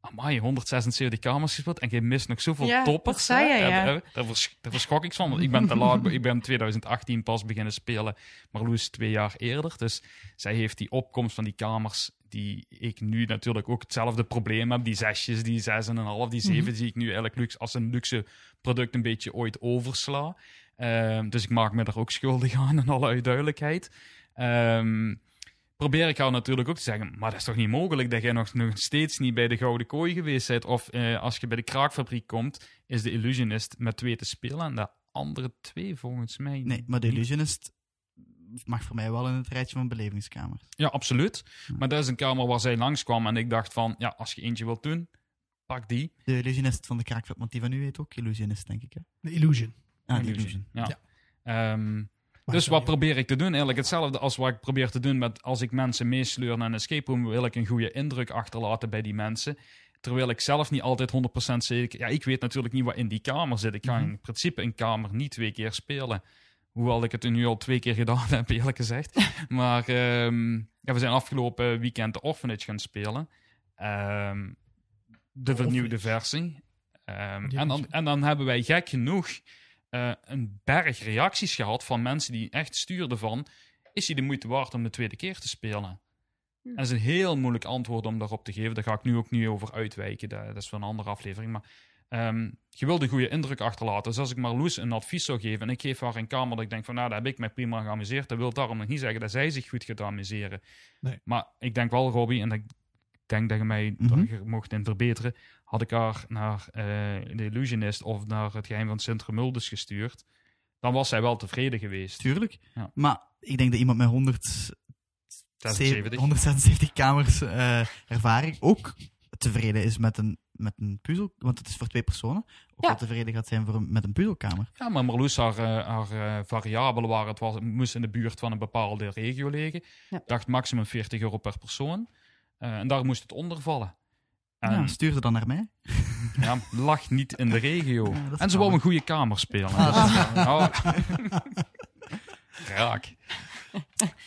Amai, 176 kamers gespeeld en je mist nog zoveel Ja, toppers. dat je, ja. Eh, Daar, vers- daar verschok ik van. want Ik ben te laat. Ik ben in 2018 pas beginnen spelen. Marloes twee jaar eerder. Dus zij heeft die opkomst van die kamers die ik nu natuurlijk ook hetzelfde probleem heb. Die zesjes, die zes en een half, die zeven zie ik nu eigenlijk luxe, als een luxe product een beetje ooit oversla. Ehm, dus ik maak me daar ook schuldig aan in alle duidelijkheid. Ehm, probeer ik haar natuurlijk ook te zeggen, maar dat is toch niet mogelijk dat jij nog, nog steeds niet bij de Gouden Kooi geweest bent? Of eh, als je bij de kraakfabriek komt, is de Illusionist met twee te spelen en de andere twee volgens mij Nee, maar de. Illusionist mag voor mij wel in het rijtje van belevingskamers. Ja, absoluut. Ja. Maar dat is een kamer waar zij langskwam en ik dacht van, ja, als je eentje wilt doen, pak die. De Illusionist van de kraakfabriek, want die van u heet ook Illusionist, denk ik. Hè? De illusion. Ah, de Illusion. Illusion. Ja. Ehm, dus wat probeer ik te doen? Eigenlijk hetzelfde als wat ik probeer te doen met als ik mensen meesleur naar een escape room, wil ik een goede indruk achterlaten bij die mensen. Terwijl ik zelf niet altijd 100% zeker... Ja, ik weet natuurlijk niet wat in die kamer zit. Ik ga Mhm. in principe een kamer niet twee keer spelen. Hoewel ik het nu al twee keer gedaan heb, eerlijk gezegd. maar ehm, ja, we zijn afgelopen weekend de Orphanage gaan spelen. Ehm, de vernieuwde versie. Ehm, dan, en dan hebben wij gek genoeg eh, een berg reacties gehad van mensen die echt stuurden van... Is hij de moeite waard om de tweede keer te spelen? Hm. En dat is een heel moeilijk antwoord om daarop te geven. Daar ga ik nu ook niet over uitwijken. Dat, dat is voor een andere aflevering. Maar ehm, je wil de goede indruk achterlaten. Dus als ik Marloes een advies zou geven en ik geef haar een kamer dat ik denk van nou, daar heb ik mij prima geamuseerd. Dat wil daarom nog niet zeggen dat zij zich goed gaat amuseren. Nee. Maar ik denk wel, Robbie, en ik denk dat je mij daar mocht in verbeteren, had ik haar naar eh de Illusionist of naar het geheim van Sint Remuldus gestuurd. Dan was zij wel tevreden geweest. Tuurlijk. Ja. Maar ik denk dat iemand met 100 76. 176 kamers eh, ervaring ook tevreden is met een, met een puzzel, want het is voor twee personen. Ook Ja. wel tevreden gaat zijn voor een, met een puzzelkamer. Ja, maar Marloes, haar, eh, haar eh, variabelen waren, het, was, het moest in de buurt van een bepaalde regio liggen. Ja. dacht maximum 40 euro per persoon. Eh, en daar moest het onder vallen. En Ja, stuur ze dan naar mij. ja, lag niet in de regio. Ja, en ze wou een goede kamer spelen. Ah. Oh. Raak.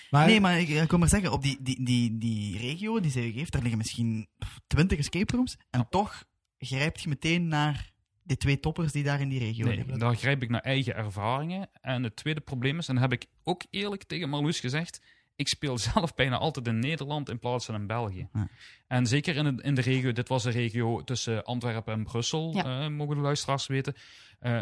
Maar, Nee, maar ik, ik wil maar zeggen, op die, die, die, die regio die zij geeft, daar liggen misschien 20 escape rooms. En toch grijpt je meteen naar de twee toppers die daar in die regio Nee, liggen. daar grijp ik naar eigen ervaringen. En het tweede probleem is, en dat heb ik ook eerlijk tegen Marloes gezegd, ik speel zelf bijna altijd in Nederland in plaats van in België. Ja. En zeker in, de- in de regio, dit was de regio tussen Antwerpen en Brussel, Ja. eh, mogen de luisteraars weten, eh,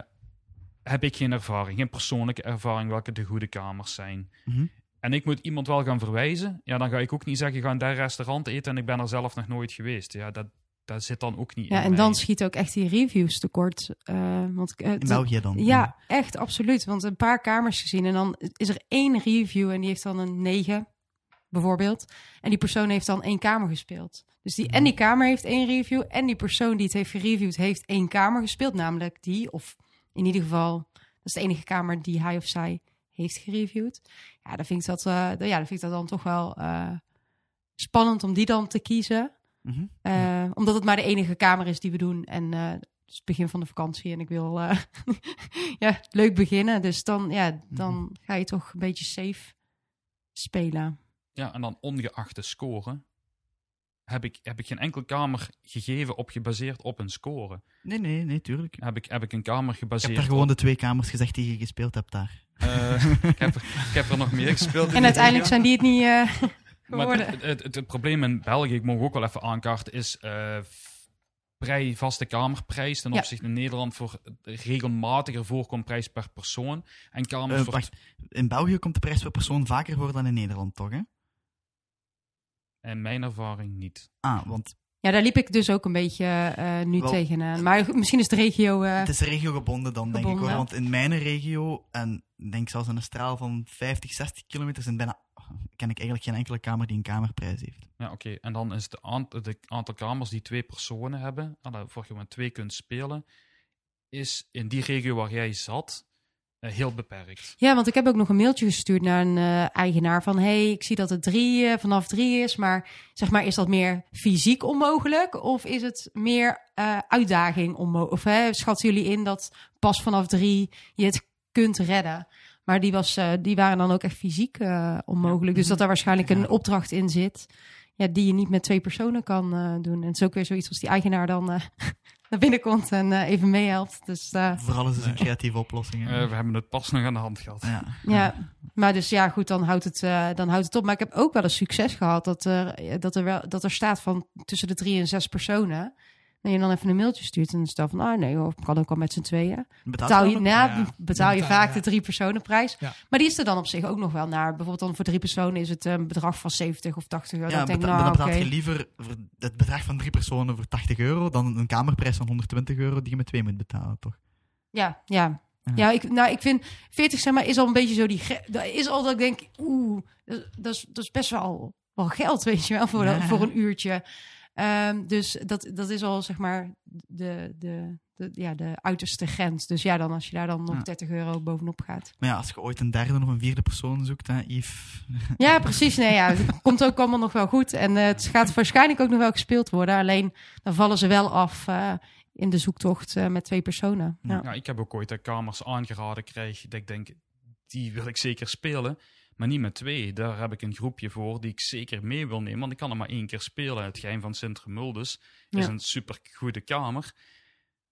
heb ik geen ervaring, geen persoonlijke ervaring welke de goede kamers zijn. Mhm. En ik moet iemand wel gaan verwijzen, ja, dan ga ik ook niet zeggen, ga in dat restaurant eten en ik ben er zelf nog nooit geweest. Ja, dat, dat zit dan ook niet Ja, in en dan mij. schiet ook echt die reviews tekort. eh want, eh, In België dan. Ja, echt, absoluut. Want een paar kamers gezien en dan is er één review en die heeft dan een 9, bijvoorbeeld. En die persoon heeft dan één kamer gespeeld. Dus die, en die kamer heeft één review en die persoon die het heeft gereviewd heeft één kamer gespeeld. Namelijk die, of in ieder geval, dat is de enige kamer die hij of zij heeft gereviewd. Ja, dan vind ik dat, eh, ja, dan vind ik dat dan toch wel eh, spannend om die dan te kiezen. Mhm. Eh, Omdat het maar de enige kamer is die we doen. En eh, het is het begin van de vakantie en ik wil eh, ja, leuk beginnen. Dus dan, ja, dan ga je toch een beetje safe spelen. Ja, en dan ongeacht de score heb ik, heb ik geen enkele kamer gegeven op gebaseerd op een score. Nee, nee, nee, tuurlijk. Heb ik, heb ik een kamer Ik gebaseerd heb daar gewoon op... de twee kamers gezegd die je gespeeld hebt daar. Eh, ik, heb er, ik heb er nog meer gespeeld. in En uiteindelijk zijn die het niet eh, geworden. het, het, het, het probleem in België, ik mag ook wel even aankaarten, is eh vrij vaste kamerprijs ten Ja. opzichte in Nederland voor regelmatiger voorkomt prijs per persoon. En kamers Eh, voor... wacht, in België komt de prijs per persoon vaker voor dan in Nederland, toch? Hè? In mijn ervaring niet. Ah, want Ja, daar liep ik dus ook een beetje eh, nu Wel- tegenaan. Maar misschien is de regio... eh, het is regiogebonden dan, denk ik hoor. Want in mijn regio, en ik denk zelfs in een straal van 50, 60 kilometer, zijn bijna, ken ik eigenlijk geen enkele kamer die een kamerprijs heeft. Ja, oké. En dan is het aant- de aantal kamers die twee personen hebben, ah, waarvoor je maar twee kunt spelen, is in die regio waar jij zat eh, heel beperkt. Ja, want ik heb ook nog een mailtje gestuurd naar een eh, eigenaar van... hey, ik zie dat het drie, eh, vanaf drie is, maar zeg maar, is dat meer fysiek onmogelijk? Of is het meer eh, uitdaging onmogelijk? Of hè, schatten jullie in dat pas vanaf drie je het kunt redden? Maar die, was, eh, die waren dan ook echt fysiek eh, onmogelijk. Dus dat daar waarschijnlijk een opdracht in zit... Ja, die je niet met twee personen kan eh, doen. En het is ook weer zoiets als die eigenaar dan eh, naar binnen komt en eh, even meehelpt. Dus eh, Voor alles is een creatieve oplossing. we hebben het pas nog aan de hand gehad. ja. Ja, maar dus ja, goed, dan houdt, het, eh, dan houdt het op. Maar ik heb ook wel eens succes gehad dat er, dat er, wel, dat er staat van tussen de drie en zes personen. En je dan even een mailtje stuurt en dan staat van, ah nee, hoor, kan ook al met z'n tweeën. Betaal je? Ja. betaal je Betaal, vaak ja. de drie personenprijs. Ja. Maar die is er dan op zich ook nog wel naar. Bijvoorbeeld dan voor drie personen is het een bedrag van 70 of 80 euro. Ja, dan denk nou dan oké. betaalt je liever het bedrag van drie personen voor 80 euro dan een kamerprijs van 120 euro die je met twee moet betalen, toch? Ja, ja. Ja. Ik, nou, ik vind 40 zeg maar is al een beetje zo die. is al dat ik denk, oeh, dat, dat, is, dat is best wel, wel geld, weet je wel, voor, voor een uurtje. Ehm, dus dat, dat is al zeg maar de, de, de, ja, de uiterste grens. Dus ja, dan als je daar dan nog Ja. 30 euro bovenop gaat. Maar ja, als je ooit een derde of een vierde persoon zoekt, hè, Yves. Ja, precies. Nee, ja, het komt ook allemaal nog wel goed. En eh, het gaat waarschijnlijk ook nog wel gespeeld worden. Alleen dan vallen ze wel af eh, in de zoektocht eh, met twee personen. Ja. Ja, ik heb ook ooit de kamers aangeraden krijg dat ik denk, die wil ik zeker spelen. Maar niet met twee. Daar heb ik een groepje voor die ik zeker mee wil nemen. Want ik kan er maar één keer spelen. Het geheim van Sint-Remuldus is Ja. een super goede kamer.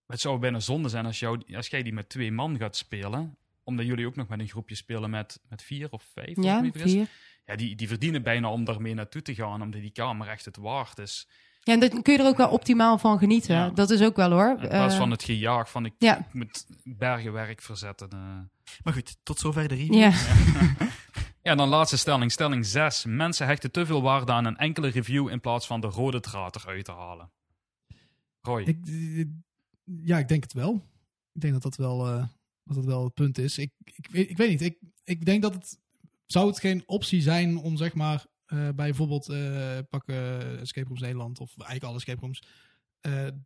Het zou bijna zonde zijn als, jou, als jij die met twee man gaat spelen. Omdat jullie ook nog met een groepje spelen met, met vier of vijf. Ja, vier. Ja, die, die verdienen bijna om daarmee naartoe te gaan. Omdat die kamer echt het waard is. Ja, en dan kun je er ook wel optimaal van genieten. Ja. Dat is ook wel hoor. In plaats Eh, van het gejaag van ik, ja. ik moet bergenwerk verzetten. eh. Maar goed, tot zover de review. ja. Ja, dan laatste stelling. Stelling 6. Mensen hechten te veel waarde aan een enkele review in plaats van de rode draad eruit te halen. Roy. Ik, ja, ik denk het wel. Ik denk dat dat wel, eh, dat dat wel het punt is. Ik, ik, weet- ik weet niet. Ik, ik denk dat het. Zou het geen optie zijn om zeg maar eh, bij bijvoorbeeld eh pak eh, Escape Rooms Nederland of eigenlijk alle escape rooms.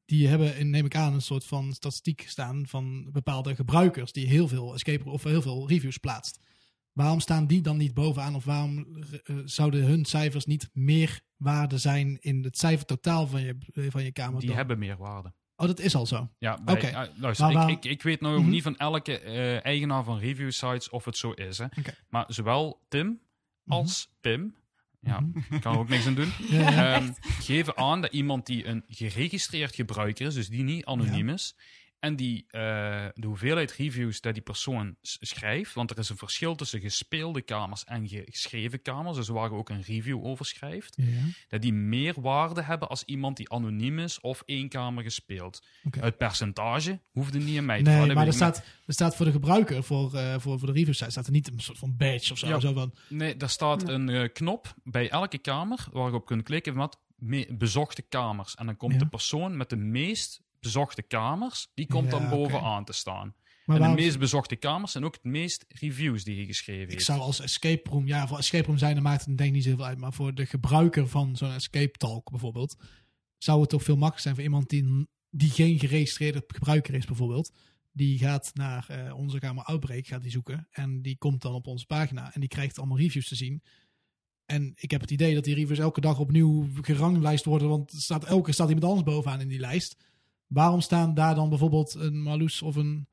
die hebben, neem ik aan, een soort van statistiek staan van bepaalde gebruikers die heel veel escape of heel veel reviews plaatst. Waarom staan die dan niet bovenaan of waarom eh, zouden hun cijfers niet meer waarde zijn in het cijfertotaal van je, van je kamer? Die dan? hebben meer waarde. Oh, dat is al zo. Ja, Oké. eh, luister, Maar ik, ik, ik weet nou Mhm. niet van elke eh, eigenaar van review sites of het zo is. Hè. Maar zowel Tim als Pim, ja, Mhm. kan er ook niks aan doen, Ja, ja. ehm, geven aan dat iemand die een geregistreerd gebruiker is, dus die niet anoniem is, en die eh, de hoeveelheid reviews dat die persoon schrijft, want er is een verschil tussen gespeelde kamers en geschreven kamers, dus waar je ook een review over schrijft, Ja, dat die meer waarde hebben als iemand die anoniem is of één kamer gespeeld. Oké. Het percentage hoefde niet in mij te Nee, maar er staat, er staat voor de gebruiker, voor, eh, voor, voor de review site, staat er niet een soort van badge of zo. Ja. zo van. Nee, daar staat een eh, knop bij elke kamer waar je op kunt klikken met me- bezochte kamers. En dan komt Ja. de persoon met de meest bezochte kamers, die komt Ja, dan bovenaan te staan. maar en waarom- de meest bezochte kamers zijn ook het meest reviews die je geschreven ik heeft. zou als escape room, ja, voor escape room zijn, dan maakt het denk ik niet zoveel uit. Maar voor de gebruiker van zo'n escape talk bijvoorbeeld, zou het toch veel makkelijker zijn voor iemand die, die geen geregistreerde gebruiker is bijvoorbeeld. Die gaat naar eh, onze kamer Outbreak, gaat die zoeken. En die komt dan op onze pagina en die krijgt allemaal reviews te zien. En ik heb het idee dat die reviews elke dag opnieuw geranglijst worden. Want staat, elke keer staat iemand anders bovenaan in die lijst. Waarom staan daar dan bijvoorbeeld een Marloes of een,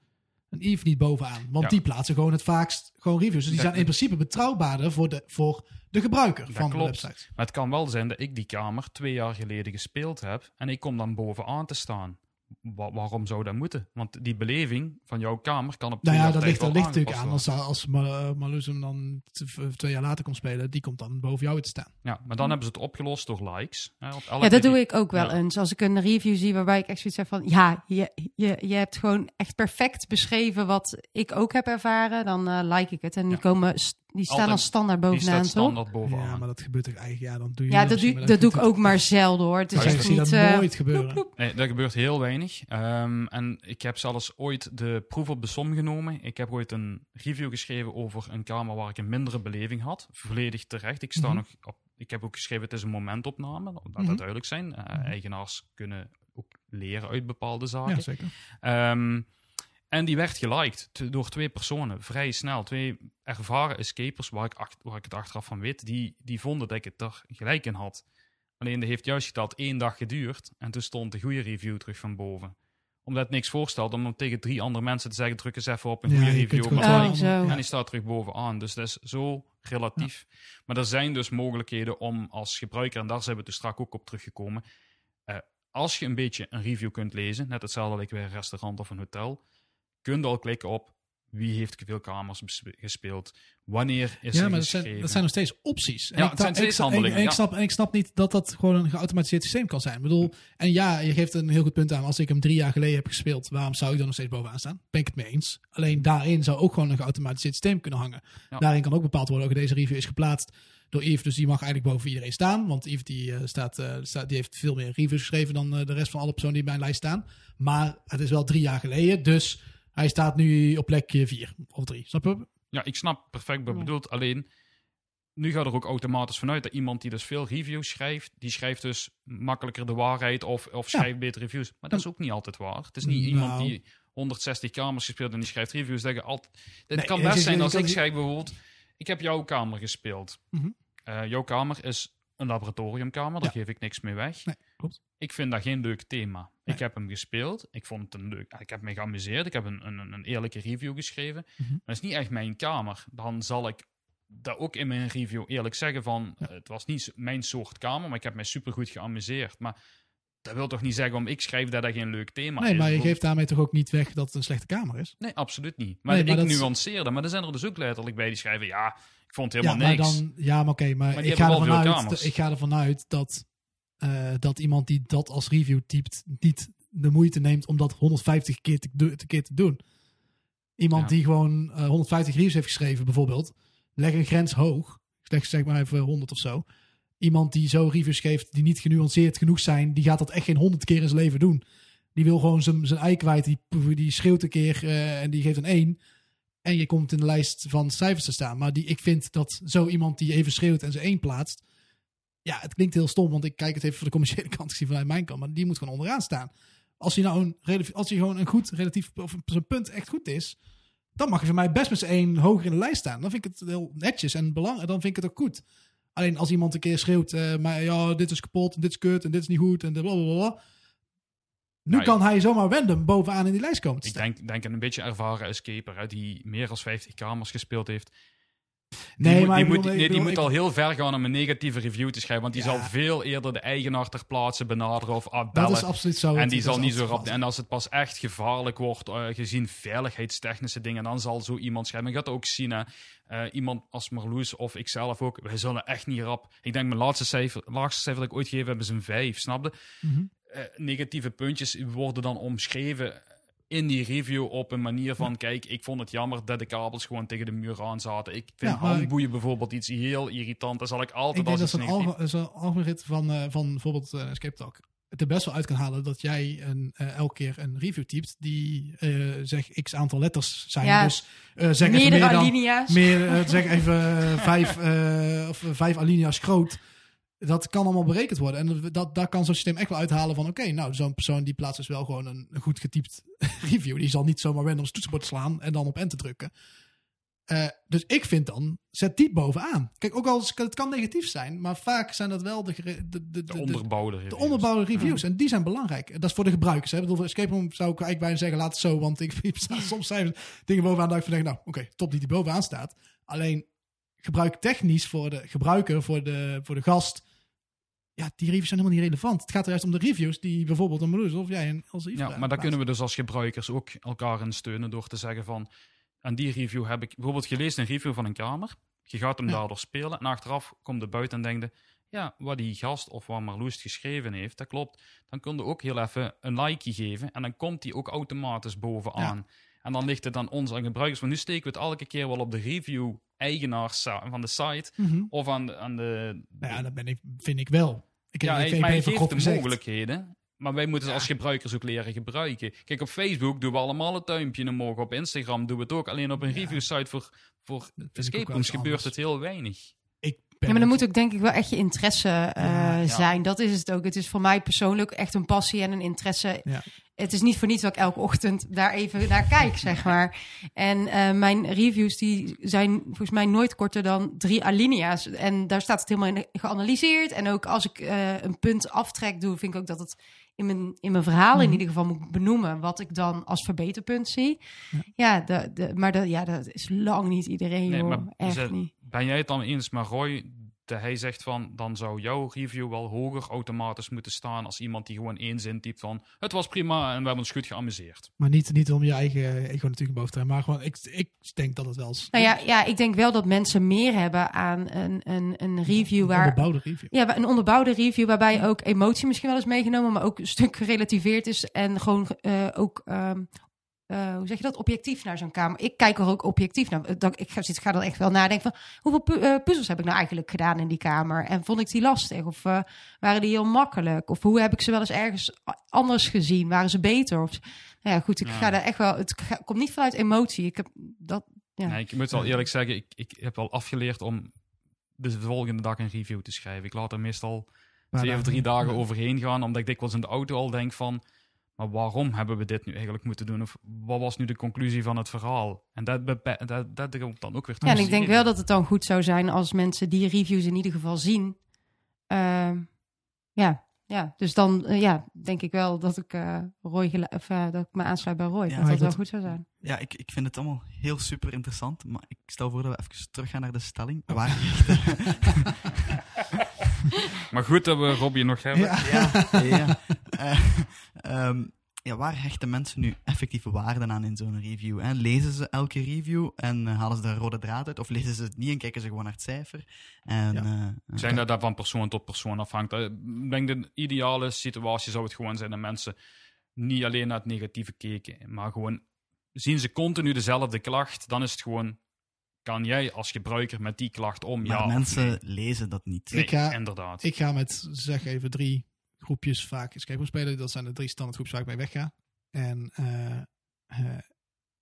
een Yves niet bovenaan? Want Ja. die plaatsen gewoon het vaakst gewoon reviews. Dus die zijn in principe betrouwbaarder voor de, voor de gebruiker Dat van de website. Maar het kan wel zijn dat ik die kamer twee jaar geleden gespeeld heb en ik kom dan bovenaan te staan. Wa- waarom zou dat moeten? Want die beleving van jouw kamer kan op Nou ja, dat ligt, dat ligt natuurlijk aan. Als, als hem dan twee jaar later komt spelen, die komt dan boven jou te staan. Ja, maar dan hebben ze het opgelost door likes. Hè, op elke Ja, dat doe die- ik ook wel Ja. eens. Als ik een review zie waarbij ik echt zoiets heb van... Ja, je, je, je hebt gewoon echt perfect beschreven wat ik ook heb ervaren. Dan eh, like ik het. En die, Ja. komen, st- die staan Altijd- al standaard Die bovenaan, standaard. Ja, maar dat gebeurt toch eigenlijk. Ja, dan doe je Ja, dat, doe, maar dat doe ik ook maar zelden hoor. Het is echt zie niet... dat eh, nooit gebeuren. Nee, dat gebeurt heel weinig. Ehm, en ik heb zelfs ooit de proef op de som genomen. Ik heb ooit een review geschreven over een kamer waar ik een mindere beleving had. Volledig terecht. Ik, sta Mhm. nog op, ik heb ook geschreven, het is een momentopname. Laat dat duidelijk zijn. Eh, Mhm. Eigenaars kunnen ook leren uit bepaalde zaken. Ja, zeker. Ehm, en die werd geliked door twee personen, vrij snel. Twee ervaren escapers, waar ik, acht- waar ik het achteraf van weet, die, die vonden dat ik het er gelijk in had. Alleen dat heeft juist geteld één dag geduurd en toen stond de goede review terug van boven. Omdat het niks voorstelt om tegen drie andere mensen te zeggen, druk eens even op een Ja, goede review. op een like. zo. En die staat terug bovenaan. Dus dat is zo relatief. Maar er zijn dus mogelijkheden om als gebruiker, en daar zijn we dus straks ook op teruggekomen. eh, als je een beetje een review kunt lezen, net hetzelfde als bij een restaurant of een hotel, kun je al klikken op wie heeft veel kamers gespeeld, wanneer is Ja, er maar dat zijn, dat zijn nog steeds opties. En Ja, ik het zijn steeds ik, handelingen, En, ik, ja. snap, en ik snap niet dat dat gewoon een geautomatiseerd systeem kan zijn. Ik bedoel, en ja, je geeft een heel goed punt aan. Als ik hem drie jaar geleden heb gespeeld, waarom zou ik dan nog steeds bovenaan staan? Ben ik het mee eens. Alleen daarin zou ook gewoon een geautomatiseerd systeem kunnen hangen. Ja. Daarin kan ook bepaald worden, ook deze review is geplaatst door Yves, dus die mag eigenlijk boven iedereen staan. Want Yves die, eh, staat, eh, staat, die heeft veel meer reviews geschreven dan eh, de rest van alle personen die bij mijn lijst staan. Maar het is wel drie jaar geleden, dus hij staat nu op plek eh, vier of drie. Snap je? Ja, ik snap perfect wat je bedoelt. Alleen, nu gaat er ook automatisch vanuit dat iemand die dus veel reviews schrijft, die schrijft dus makkelijker de waarheid of, of Ja. schrijft betere reviews. Maar dat is ook niet altijd waar. Het is niet iemand Nou. die 160 kamers gespeeld en die schrijft reviews. Dat je altijd... Het Nee, kan best zijn als ik schrijf bijvoorbeeld, ik heb jouw kamer gespeeld. Mhm. Eh, jouw kamer is een laboratoriumkamer, daar Ja. geef ik niks mee weg. Nee, klopt. Ik vind dat geen leuk thema. Nee. Ik heb hem gespeeld. Ik vond het een leuk. Ik heb me geamuseerd. Ik heb een, een, een eerlijke review geschreven. Mhm. Maar het is niet echt mijn kamer. Dan zal ik dat ook in mijn review eerlijk zeggen van... Ja. Het was niet mijn soort kamer, maar ik heb mij supergoed geamuseerd. Maar dat wil toch niet zeggen om ik schrijf dat dat geen leuk thema Nee, is. maar je geeft daarmee toch ook niet weg dat het een slechte kamer is? Nee, absoluut niet. Maar, Nee, maar ik dat- nuanceerde. Maar er zijn er dus ook letterlijk bij die schrijven... Ja, ik vond het Ja, helemaal maar niks. dan, ja, maar oké, maar, ik, ga ervan uit, ik ga ervan uit dat, eh, dat iemand die dat als review typt niet de moeite neemt om dat 150 keer te, te keer te doen. Iemand Ja. die gewoon eh, 150 reviews heeft geschreven, bijvoorbeeld, leg een grens hoog. Zeg, zeg maar even 100 of zo. Iemand die zo reviews geeft die niet genuanceerd genoeg zijn, die gaat dat echt geen 100 keer in zijn leven doen. Die wil gewoon zijn, zijn ei kwijt, die, die schreeuwt een keer eh, en die geeft een 1. En je komt in de lijst van cijfers te staan. Maar die, ik vind dat zo iemand die even schreeuwt en zijn 1 plaatst, ja, het klinkt heel stom, want ik kijk het even voor de commerciële kant gezien vanuit mijn kant, maar die moet gewoon onderaan staan. Als hij nou een, als hij gewoon een goed, relatief, of zijn punt echt goed is, dan mag je voor mij best met z'n één hoger in de lijst staan. Dan vind ik het heel netjes en dan vind ik het ook goed. Alleen als iemand een keer schreeuwt, eh, maar ja, dit is kapot, en dit is kut, en dit is niet goed, en blablabla. Nu Nou, kan hij zomaar random bovenaan in die lijst komen te Ik denk, denk een beetje ervaren escaper hè, die meer dan 50 kamers gespeeld heeft. Die Nee, moet, maar die moet, bedoel, nee, ik die bedoel, moet ik- al heel ver gaan om een negatieve review te schrijven. Want die Ja. zal veel eerder de eigenaar ter plaatse benaderen of Dat afbellen. is absoluut zo. en die dat zal niet zo rap. En als het pas echt gevaarlijk wordt, eh, gezien veiligheidstechnische dingen, dan zal zo iemand schrijven. Je gaat ook zien, eh, iemand als Marloes of ikzelf ook, wij zullen echt niet rap. Ik denk, mijn laatste cijfer, laagste cijfer dat ik ooit gegeven heb, is een 5, snapte? Mhm. Eh, negatieve puntjes worden dan omschreven in die review op een manier van: kijk, ik vond het jammer dat de kabels gewoon tegen de muur aan zaten. Ik vind Ja, handboeien bijvoorbeeld iets heel irritant. Daar zal ik altijd Ik denk als dat iets zo'n negatief... algo- zo'n algoritme van, eh, van bijvoorbeeld eh, Escape Talk het er best wel uit kan halen dat jij een, elke keer een review typt die eh zeg x aantal letters zijn. Ja. Dus eh, zeg even Meerdere meer dan, alinea's. meer, zeg even vijf, eh, of vijf alinea's groot. Dat kan allemaal berekend worden. En dat, daar kan zo'n systeem echt wel uithalen van... oké, nou, zo'n persoon die plaatst dus wel gewoon een, een goed getypt review. Die zal niet zomaar random toetsenbord slaan en dan op enter drukken. Eh, dus ik vind dan, zet die bovenaan. Kijk, ook al het kan negatief zijn... maar vaak zijn dat wel de, de, de, de, De de, onderbouwde de reviews. onderbouwde reviews. En die zijn belangrijk. Dat is voor de gebruikers. Hè. Ik bedoel, voor Escape Room zou ik eigenlijk bijna zeggen, laat het zo. Want ik ik sta soms zijn dingen bovenaan dat ik van denk, nou, oké, top die die bovenaan staat. Alleen, gebruik technisch voor de gebruiker, voor de, voor de gast... Ja, die reviews zijn helemaal niet relevant. Het gaat er juist om de reviews die bijvoorbeeld een Meloes of jij en als Ja, maar daar kunnen we dus als gebruikers ook elkaar in steunen door te zeggen van... aan die review heb ik bijvoorbeeld gelezen een review van een kamer. Je gaat hem Ja. daardoor spelen en achteraf komt er buiten en denkt... Ja, wat die gast of wat Marloes geschreven heeft, dat klopt. Dan kun je ook heel even een likeje geven en dan komt die ook automatisch bovenaan. En dan ligt het aan ons, aan gebruikers. Want nu steken we het elke keer wel op de review-eigenaar sa- van de site Mhm. of aan de... Aan de Nou ja, dat ben ik, vind ik wel. Ik, ja, ik, maar geeft de gezegd. mogelijkheden. Maar wij moeten ze als gebruikers ook leren gebruiken. Kijk, op Facebook doen we allemaal een duimpje omhoog. Op Instagram doen we het ook. Alleen op een Ja. review site voor, voor escape rooms gebeurt anders. het heel weinig. Ik ben Ja, maar dan moet ook denk ik wel echt je interesse eh, Ja, ja. zijn. Dat is het ook. Het is voor mij persoonlijk echt een passie en een interesse. Het is niet voor niets dat ik elke ochtend daar even naar kijk, zeg maar. En eh, mijn reviews die zijn volgens mij nooit korter dan drie alinea's. En daar staat het helemaal in geanalyseerd. En ook als ik eh, een punt aftrek doe, vind ik ook dat het in mijn, in mijn verhaal in Mhm. ieder geval moet benoemen wat ik dan als verbeterpunt zie. Ja. Ja, de, de, maar dat, ja, dat is lang niet iedereen, Nee, joh. maar Echt ze- niet. Ben jij het dan eens met Roy? Hij zegt van, dan zou jouw review wel hoger automatisch moeten staan als iemand die gewoon één zin typt van, het was prima en we hebben ons goed geamuseerd. Maar niet, niet om je eigen ego natuurlijk boven te hebben. Maar gewoon, ik, ik denk dat het wel eens... Nou ja, ja, ik denk wel dat mensen meer hebben aan een, een, een review Een waar. onderbouwde review. Ja, een onderbouwde review waarbij ook emotie misschien wel is meegenomen, maar ook een stuk gerelativeerd is en gewoon eh, ook, ehm, eh, hoe zeg je dat, objectief naar zo'n kamer. Ik kijk er ook objectief naar. Dat, ik ga, ga dan echt wel nadenken van hoeveel pu- eh, puzzels heb ik nou eigenlijk gedaan in die kamer en vond ik die lastig of eh, waren die heel makkelijk of hoe heb ik ze wel eens ergens anders gezien, waren ze beter of nou ja, goed, ik Ja. ga daar echt wel. Het ga- komt niet vanuit emotie. Ik heb dat. Ja. Nee, ik moet wel eerlijk zeggen, ik, ik heb wel afgeleerd om de volgende dag een review te schrijven. Ik laat er meestal Maar twee of dan- drie dagen overheen gaan, omdat ik dikwijls in de auto al denk van, maar waarom hebben we dit nu eigenlijk moeten doen? Of wat was nu de conclusie van het verhaal? En dat, dat, dat komt dan ook weer Ja, en ik terug. denk wel dat het dan goed zou zijn als mensen die reviews in ieder geval zien. Ehm, ja, ja, dus dan eh, ja, denk ik wel dat ik, eh, Roy of, eh, dat ik me aansluit bij Roy. Ja, dat dat ik wel goed zou zijn. Ja, ik, ik vind het allemaal heel super interessant. Maar ik stel voor dat we even teruggaan naar de stelling. Oh. Waar Maar goed dat we Robbie nog hebben. Ja. ja, ja. Eh, ehm, ja, waar hechten mensen nu effectieve waarde aan in zo'n review? Hè? Lezen ze elke review en eh, halen ze de rode draad uit? Of lezen ze het niet en kijken ze gewoon naar het cijfer? En, Ja. eh, denk dat dat van persoon tot persoon afhangt. Ik denk de ideale situatie zou het gewoon zijn dat mensen niet alleen naar het negatieve keken, maar gewoon zien ze continu dezelfde klacht, dan is het gewoon, kan jij als gebruiker met die klacht om? maar ja, mensen nee? lezen dat niet. Nee, Ik ga- inderdaad. Ik ga met, zeg even, drie groepjes vaak escape room spelen. Dat zijn de drie standaard groepjes waar ik mee wegga. En eh, eh,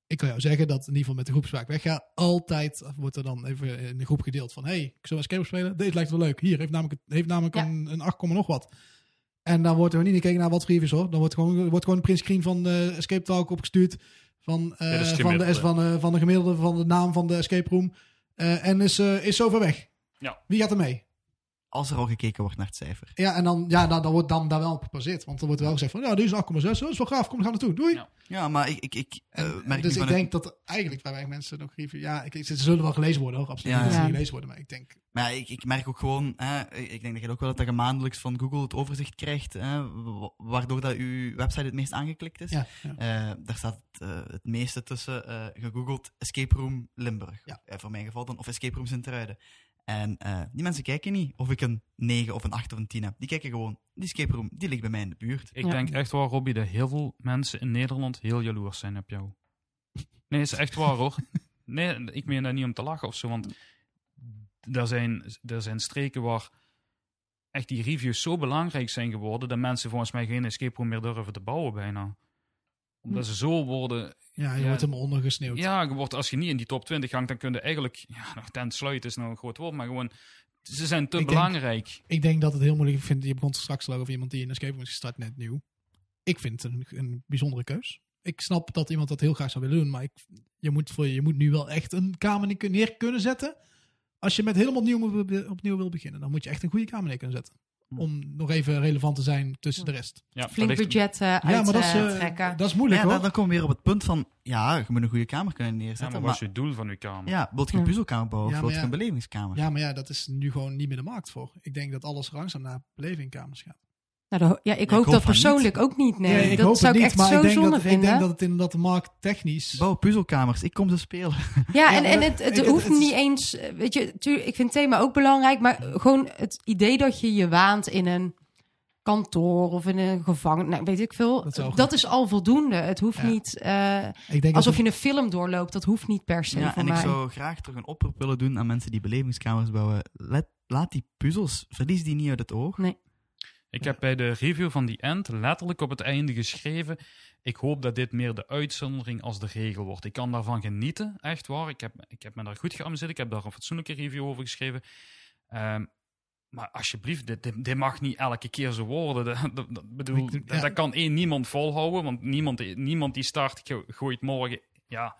ik kan jou zeggen dat in ieder geval met de groep waar ik wegga, altijd wordt er dan even in de groep gedeeld van, hey, ik zou escape room spelen? Deze lijkt wel leuk. Hier, heeft namelijk, heeft namelijk Ja. een, een 8, nog wat. En dan wordt er niet gekeken naar wat voor reviews hoor. Dan wordt gewoon, wordt gewoon een print screen van de Escape Talk opgestuurd. Van, eh, is het van, de, gemiddelde. van, eh, van de gemiddelde, van de naam van de escape room. Eh, en is, eh, is zo ver weg. Ja. Wie gaat er mee? Als er al gekeken wordt naar het cijfer. Ja, en dan, ja, dan, dan wordt dan daar wel op gebaseerd. Want er wordt wel gezegd van, ja, dit is 8,6. Dat is wel gaaf. Kom, we gaan naartoe. Doei. Ja. Ja, maar ik, ik, ik eh, merk dus ik vanuit- denk dat eigenlijk bij weinig mensen nog review... Ja, ik, ze zullen wel gelezen worden hoor. Absoluut Ja. niet dat ze Ja. niet gelezen worden. Maar ik denk... Maar ik, ik merk ook gewoon, hè, ik denk dat je ook wel dat je maandelijks van Google het overzicht krijgt, hè, wa- waardoor dat uw website het meest aangeklikt is. Ja, ja. Eh, daar staat eh, het meeste tussen eh, gegoogeld Escape Room Limburg. Ja. Voor mijn geval dan, of Escape Room Sint-Truiden. En eh, die mensen kijken niet of ik een 9 of een 8 of een 10 heb. Die kijken gewoon, die escape room, die ligt bij mij in de buurt. Ik Ja. denk echt waar, Robbie, dat heel veel mensen in Nederland heel jaloers zijn op jou. Nee, is echt waar hoor. Nee, ik meen dat niet om te lachen of zo, want er zijn, er zijn streken waar echt die reviews zo belangrijk zijn geworden dat mensen volgens mij geen escape room meer durven te bouwen bijna. Omdat ze zo worden... Ja, je Ja. wordt helemaal ondergesneeuwd. Ja, je wordt, als je niet in die top 20 hangt, dan kun je eigenlijk... Ja, nog tent sluiten is nou een groot woord, maar gewoon... Ze zijn te Ik denk- belangrijk. Ik denk dat het heel moeilijk vindt. Je begon straks al over iemand die een escape room is gestart net nieuw. Ik vind het een, een bijzondere keus. Ik snap dat iemand dat heel graag zou willen doen, maar ik, je, moet voor, je moet nu wel echt een kamer neer- kunnen zetten. Als je met helemaal opnieuw, moet- opnieuw wil beginnen, dan moet je echt een goede kamer neer kunnen zetten. Hm. Om nog even relevant te zijn tussen de rest. Ja, Flink budget eh ja, maar dat is, eh, uittrekken. dat is moeilijk Ja, dan, hoor. dan komen we weer op het punt van, ja, je moet een goede kamer kunnen neerzetten. maar maar, wat is je doel van je kamer? ja, wilt je een Ja. puzzelkamer bouwen Ja, of wilt je ja. een belevingskamer? Ja, maar ja, dat is nu gewoon niet meer de markt voor. Ik denk dat alles langzaam naar belevingkamers gaat. Nou, ja, ik Ja, hoop ik dat hoop persoonlijk ook niet. Nee, ik dat hoop zou het ik niet, echt maar zo ik denk, zonde dat, ik vinden. denk dat het inderdaad de markt technisch... Bouw puzzelkamers, ik kom ze spelen. Ja, en, en het, het ik- hoeft het niet eens. Weet je, tuur, ik vind het thema ook belangrijk, maar gewoon het idee dat je je waant in een kantoor of in een gevangenis, nou, weet ik veel. Dat Dat, is al goed. is al voldoende. Het hoeft Ja. niet eh, ik denk alsof je een film doorloopt. Dat hoeft niet per se Ja, voor en ik mij. zou graag toch een oproep willen doen aan mensen die belevingskamers bouwen. Let, laat die puzzels, verlies die niet uit het oog. Ik heb bij de review van die end letterlijk op het einde geschreven. Ik hoop dat dit meer de uitzondering als de regel wordt. Ik kan daarvan genieten, echt waar. Ik heb, ik heb me daar goed geamuseerd. Ik heb daar een fatsoenlijke review over geschreven. Ehm, maar alsjeblieft, dit, dit, dit mag niet elke keer zo worden. Dat, dat, dat- bedoel, dat, ja. dat kan één niemand volhouden. Want niemand, niemand die start go- gooit morgen ja,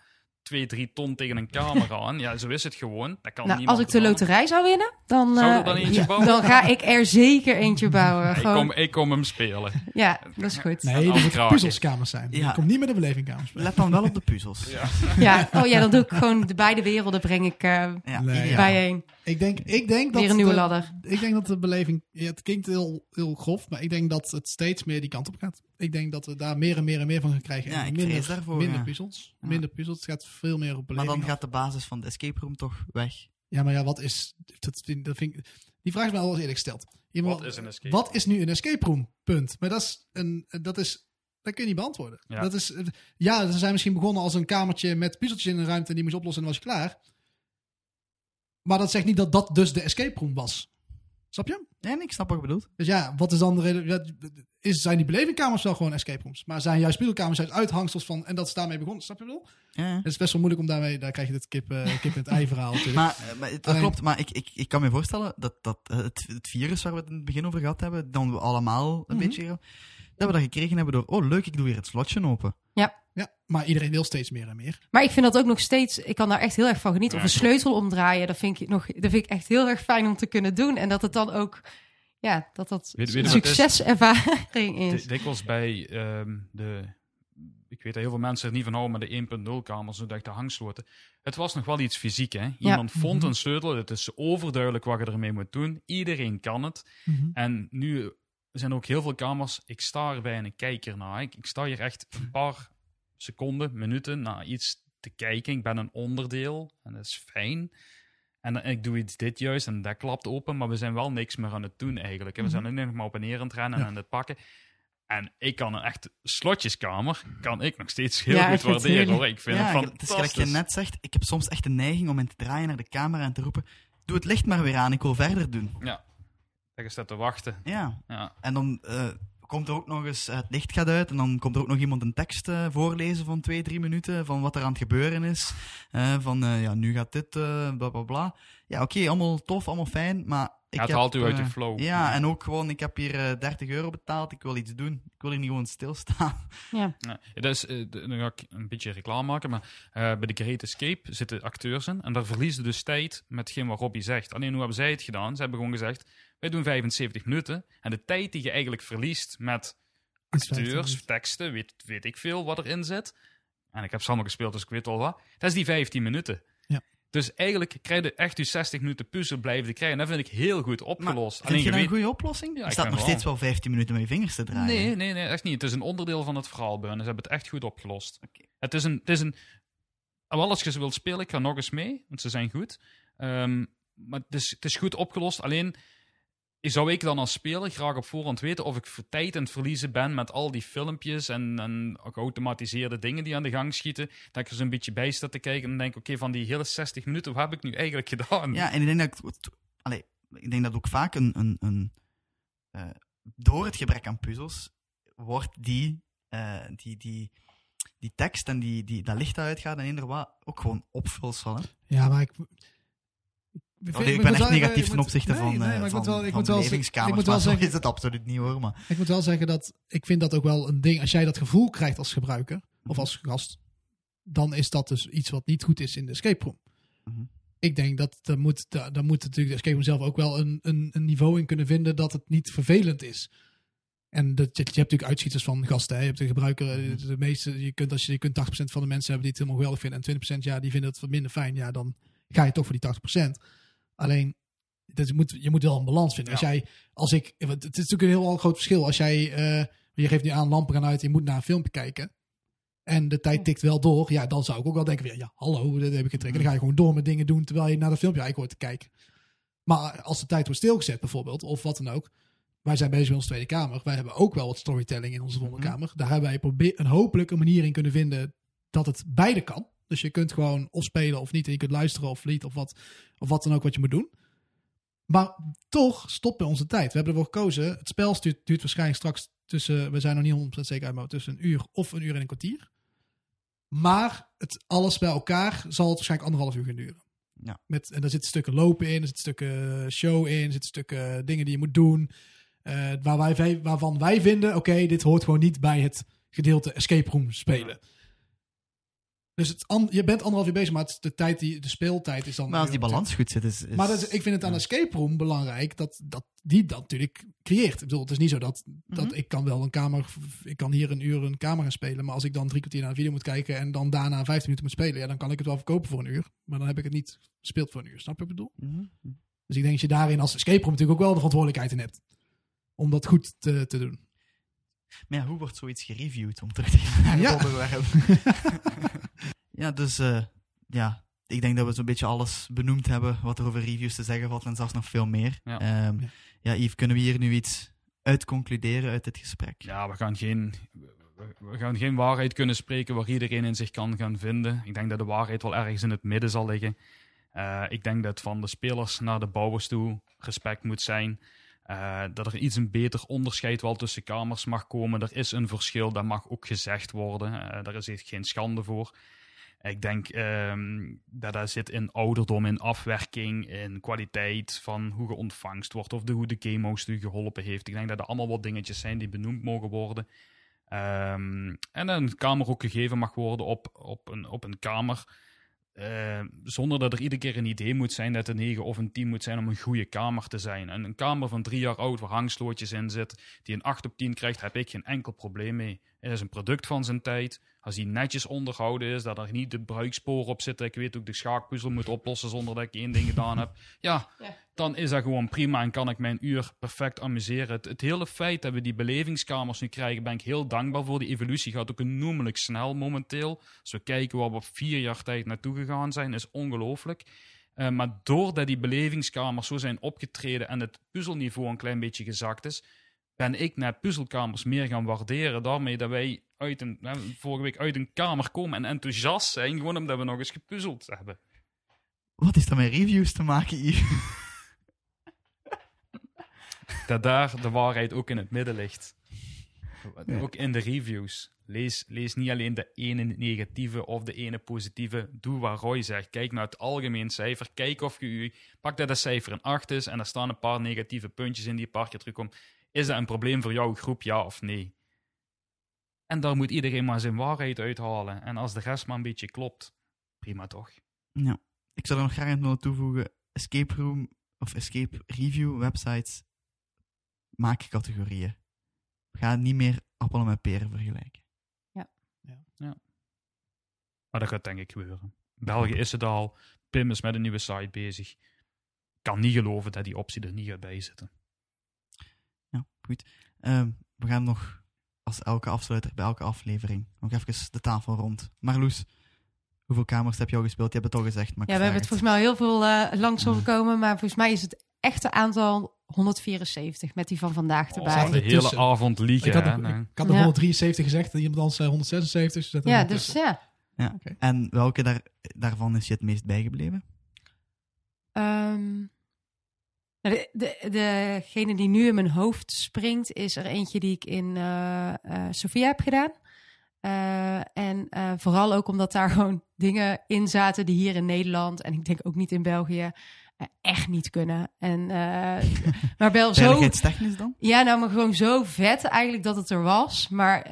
twee, drie ton tegen een kamer aan. Ja, zo is het gewoon. Dat kan Nou, niemand als ik de loterij zou winnen, dan, Zou eh, dan eentje ja, bouwen? dan ga ik er zeker eentje bouwen. Ik Gewoon, kom, ik kom hem spelen. Ja, dat is goed. Nee, moeten afkraken. puzzelskamers zijn. Ja. Je komt niet met de belevingkamers. Let dan wel op de puzzels. Ja. Ja, oh ja, dan doe ik gewoon de beide werelden breng ik eh, Ja, ideaal. bijeen. Ik denk, ik denk dat Weer een nieuwe de- ladder. Ik denk dat de beleving, ja, het klinkt heel, heel grof, maar ik denk dat het steeds meer die kant op gaat. Ik denk dat we daar meer en meer en meer van gaan krijgen. Ja, En ik minder, daarvoor, minder ja. puzzels. Ja. Minder puzzels. Het gaat veel meer op Maar beleving. dan af. gaat de basis van de escape room toch weg. Ja, maar ja, wat is. Dat, vind- dat vind ik, die vraag is mij al eens eerlijk gesteld. Iemand- Wat is een escape Wat is nu een escape room? Punt. Maar dat is een. Dat is. Dat kun je niet beantwoorden. Ja. Dat is, ja, ze zijn misschien begonnen als een kamertje met puzzeltjes in een ruimte en die moest je oplossen en dan was je klaar. Maar dat zegt niet dat dat dus de escape room was. Snap je? Ja, nee, ik snap wat je bedoelt. Dus ja, wat is dan de reden? Is, zijn die belevingkamers wel gewoon escape rooms? Maar zijn juist puzzelkamers uit uithangsels van. En dat is daarmee begonnen. Snap je wel? Ja. Het is best wel moeilijk om daarmee. Daar krijg je het kip, eh, kip in het ei verhaal natuurlijk. Maar, eh, maar het, dat Alleen- klopt, maar ik, ik, ik kan me voorstellen dat, dat eh, het, het virus waar we het in het begin over gehad hebben, dan we allemaal een Mhm. beetje, dat we dat gekregen hebben door, oh leuk, ik doe weer het slotje open. ja, maar iedereen wil steeds meer en meer. Maar ik vind dat ook nog steeds, ik kan daar echt heel erg van genieten. Ja, of een sleutel omdraaien, dat vind, ik nog, dat vind ik echt heel erg fijn om te kunnen doen. En dat het dan ook, ja, dat dat Weet- weet een het is? succeservaring is. Di- Dikwijls bij ehm, de. Ik weet dat heel veel mensen er niet van houden, maar de 1.0 kamers, ik de hangsloten. Het was nog wel iets fysiek, hè? Iemand vond Mhm. een sleutel, het is overduidelijk wat je ermee moet doen. Iedereen kan het. En nu zijn er ook heel veel kamers. Ik sta erbij en ik kijk ernaar. Ik, ik sta hier echt een paar seconden, minuten naar iets te kijken. Ik ben een onderdeel en dat is fijn. En dan- ik doe iets dit juist en dat klapt open, maar we zijn wel niks meer aan het doen eigenlijk. hè. We zijn alleen nog maar op en neer aan het rennen en aan het pakken. En ik kan een echt slotjeskamer, kan ik nog steeds heel Ja, goed waarderen hoor. Ik vind ja, het het is fantastisch. je net zegt, ik heb soms echt de neiging om in te draaien naar de camera en te roepen, doe het licht maar weer aan, ik wil verder doen. Ja, dat je staat te wachten. Ja, Ja, en dan eh, komt er ook nog eens, eh, het licht gaat uit en dan komt er ook nog iemand een tekst eh, voorlezen van twee, drie minuten van wat er aan het gebeuren is. Eh, van, ja, nu gaat dit, bla bla bla. Ja, oké, allemaal tof, allemaal fijn, maar... Ik het heb, haalt u uit de eh, flow. Ja, en ook gewoon, ik heb hier eh 30 euro betaald, ik wil iets doen. Ik wil hier niet gewoon stilstaan. Ja. Ja, dat is, eh, dan ga ik een beetje reclame maken, maar eh, bij de Great Escape zitten acteurs in en daar verliezen dus tijd met hetgeen wat Robbie zegt. Alleen hoe hebben zij het gedaan? Ze hebben gewoon gezegd, wij doen 75 minuten en de tijd die je eigenlijk verliest met acteurs, teksten, weet, weet ik veel wat erin zit. En ik heb ze allemaal gespeeld, dus ik weet al wat. Dat is die 15 minuten. Dus eigenlijk krijg je echt je 60 minuten puzzel blijven krijgen. En dat vind ik heel goed opgelost. Vind je dat een goede oplossing? Ja, ik staat nog steeds wel 15 minuten met je vingers te draaien. Nee, nee, nee, echt niet. Het is een onderdeel van het verhaal, Burn. Ze hebben het echt goed opgelost. Oké. Het is een... Het is een wel, als je ze wilt spelen, ik ga nog eens mee, want ze zijn goed. Ehm, maar het is, het is goed opgelost. Alleen, zou ik dan als speler graag op voorhand weten of ik tijd aan het verliezen ben met al die filmpjes en, en geautomatiseerde dingen die aan de gang schieten. Dat ik er zo'n beetje bij sta te kijken en denk, oké, van die hele 60 minuten, wat heb ik nu eigenlijk gedaan? Ja, en ik denk dat, ik- allee, ik denk dat ook vaak een, een, een eh, door het gebrek aan puzzels wordt die, eh, die, die, die tekst en die, die, dat licht dat uitgaat en eender wat ook gewoon opvulsel. Hè? Ja, maar ik... Ik, Oh, nee, ik ben echt negatief ten opzichte van, nee, eh, maar ik van, moet wel, ik moet wel, ik belevingskamers, moet wel maar zo zeggen, is het absoluut niet hoor. Maar, Ik moet wel zeggen dat ik vind dat ook wel een ding. Als jij dat gevoel krijgt als gebruiker of Mhm. als gast, dan is dat dus iets wat niet goed is in de escape room. Mhm. Ik denk dat daar moet, daar, daar moet natuurlijk de escape room zelf ook wel een, een, een niveau in kunnen vinden dat het niet vervelend is. En dat, je, je hebt natuurlijk uitschieters van gasten. Hè. Je hebt de gebruiker, eh, Mhm. de meeste, je kunt, als je, je kunt 80% van de mensen hebben die het helemaal geweldig vinden. En 20% ja, die vinden het wat minder fijn. Ja, dan ga je toch voor die 80%. Alleen, dat je, moet, je moet wel een balans vinden. Ja. Als jij, als ik, want het is natuurlijk een heel groot verschil. Als jij, eh, je geeft nu aan lampen gaan uit, je moet naar een filmpje kijken. En de tijd tikt wel door. Ja, dan zou ik ook wel denken, van, ja, hallo, dat heb ik getrekt. Dan ga je gewoon door met dingen doen terwijl je naar de filmpje eigenlijk hoort te kijken. Maar als de tijd wordt stilgezet bijvoorbeeld, of wat dan ook. Wij zijn bezig met onze Tweede Kamer. Wij hebben ook wel wat storytelling in onze Volgende Mhm. Kamer. Daar hebben wij een hopelijk een manier in kunnen vinden dat het beide kan. Dus je kunt gewoon of spelen of niet. En je kunt luisteren of niet of wat, of wat dan ook wat je moet doen. Maar toch stopt bij onze tijd. We hebben ervoor gekozen. Het spel duurt, duurt waarschijnlijk straks tussen, we zijn nog niet 100% zeker uit, maar tussen een uur of een uur en een kwartier. Maar het alles bij elkaar zal het waarschijnlijk anderhalf uur gaan duren. Ja. Met, en daar zitten stukken lopen in, er zitten stukken show in, er zitten stukken dingen die je moet doen. eh, waar wij, waarvan wij vinden, oké, dit hoort gewoon niet bij het gedeelte escape room spelen. Dus het an- je bent anderhalf uur bezig, maar de, tijd die, de speeltijd is dan... maar als die balans goed zit, is... is Maar dat is- ik vind het aan ja. escape room belangrijk dat, dat die dat natuurlijk creëert. Ik bedoel, het is niet zo dat, dat Mhm. ik kan wel een kamer... Ik kan hier een uur een kamer gaan spelen, maar als ik dan drie kwartier naar een video moet kijken en dan daarna 15 minuten moet spelen, ja, dan kan ik het wel verkopen voor een uur. Maar dan heb ik het niet gespeeld voor een uur. Snap je wat ik bedoel? Mhm. Dus ik denk dat je daarin als escape room natuurlijk ook wel de verantwoordelijkheid in hebt. Om dat goed te, te doen. Maar ja, hoe wordt zoiets gereviewd om terug te gaan naar het Ja. onderwerp? ja, dus eh, ja, ik denk dat we zo'n beetje alles benoemd hebben wat er over reviews te zeggen valt en zelfs nog veel meer. Ja. Ehm, Ja. Yves, kunnen we hier nu iets uit concluderen uit dit gesprek? Ja, we gaan geen, we- we gaan geen waarheid kunnen spreken waar iedereen in zich kan gaan vinden. Ik denk dat de waarheid wel ergens in het midden zal liggen. Eh, ik denk dat van de spelers naar de bouwers toe respect moet zijn. Eh, dat er iets een beter onderscheid wel tussen kamers mag komen. Er is een verschil, dat mag ook gezegd worden. Eh, daar is echt geen schande voor. Ik denk ehm, dat dat zit in ouderdom, in afwerking, in kwaliteit van hoe je ontvangst wordt of de, hoe de game u geholpen heeft. Ik denk dat dat allemaal wat dingetjes zijn die benoemd mogen worden. Ehm, en een kamer ook gegeven mag worden op, op, een, op een kamer. Eh, zonder dat er iedere keer een idee moet zijn dat een 9 of een 10 moet zijn om een goede kamer te zijn. En een kamer van drie jaar oud waar hangslootjes in zit, die een 8 op 10 krijgt, heb ik geen enkel probleem mee. Het is een product van zijn tijd. Als die netjes onderhouden is, dat er niet de bruiksporen op zitten. Ik weet ook de schaakpuzzel moet oplossen zonder dat ik één ding gedaan heb. Ja, Ja. dan is dat gewoon prima en kan ik mijn uur perfect amuseren. Het, het hele feit dat we die belevingskamers nu krijgen, ben ik heel dankbaar voor. Die evolutie gaat ook enormelijk snel momenteel. Als we kijken waar we op vier jaar tijd naartoe gegaan zijn, is ongelooflijk. Eh, maar doordat die belevingskamers zo zijn opgetreden en het puzzelniveau een klein beetje gezakt is, ben ik naar puzzelkamers meer gaan waarderen. Daarmee dat wij uit een, hè, vorige week uit een kamer komen en enthousiast zijn, gewoon omdat we nog eens gepuzzeld hebben. Wat is dat met reviews te maken, Yves? Dat daar de waarheid ook in het midden ligt. Ja. Ook in de reviews. Lees, lees niet alleen de ene negatieve of de ene positieve. Doe wat Roy zegt. Kijk naar het algemeen cijfer. Kijk of je u. Pak dat cijfer een 8 is en er staan een paar negatieve puntjes in die een paar keer. Is dat een probleem voor jouw groep, ja of nee? En daar moet iedereen maar zijn waarheid uithalen. En als de rest maar een beetje klopt, prima toch? Ja. Ik zou er nog graag aan willen toevoegen. Escape room of escape review websites maken categorieën. Ga niet meer appelen met peren vergelijken. Maar dat gaat denk ik gebeuren. België is het al. Pim is met een nieuwe site bezig. Kan niet geloven dat die optie er niet gaat bij zitten. Goed. Ehm, we gaan nog als elke afsluiter bij elke aflevering nog even de tafel rond. Marloes, hoeveel kamers heb je al gespeeld? Je hebt het al gezegd, maar Ja, we hebben het volgens mij al heel veel eh, langs Ja. horen komen. Maar volgens mij is het echte aantal 174 met die van vandaag Oh, erbij. de hele Tussen. avond liegen. Ik had, hè? nog- Nee. ik had nog Ja. 173 gezegd en iemand anders zei 176. Dus dat er ja, dus tussen. ja. En welke daar, daarvan is je het meest bijgebleven? Ehm, de, de, degene die nu in mijn hoofd springt, is er eentje die ik in eh eh, Sofia heb gedaan. Eh, en vooral ook omdat daar gewoon dingen in zaten die hier in Nederland en ik denk ook niet in België echt niet kunnen. En, maar wel zo. Dan? Ja, nou, maar gewoon zo vet eigenlijk dat het er was. Maar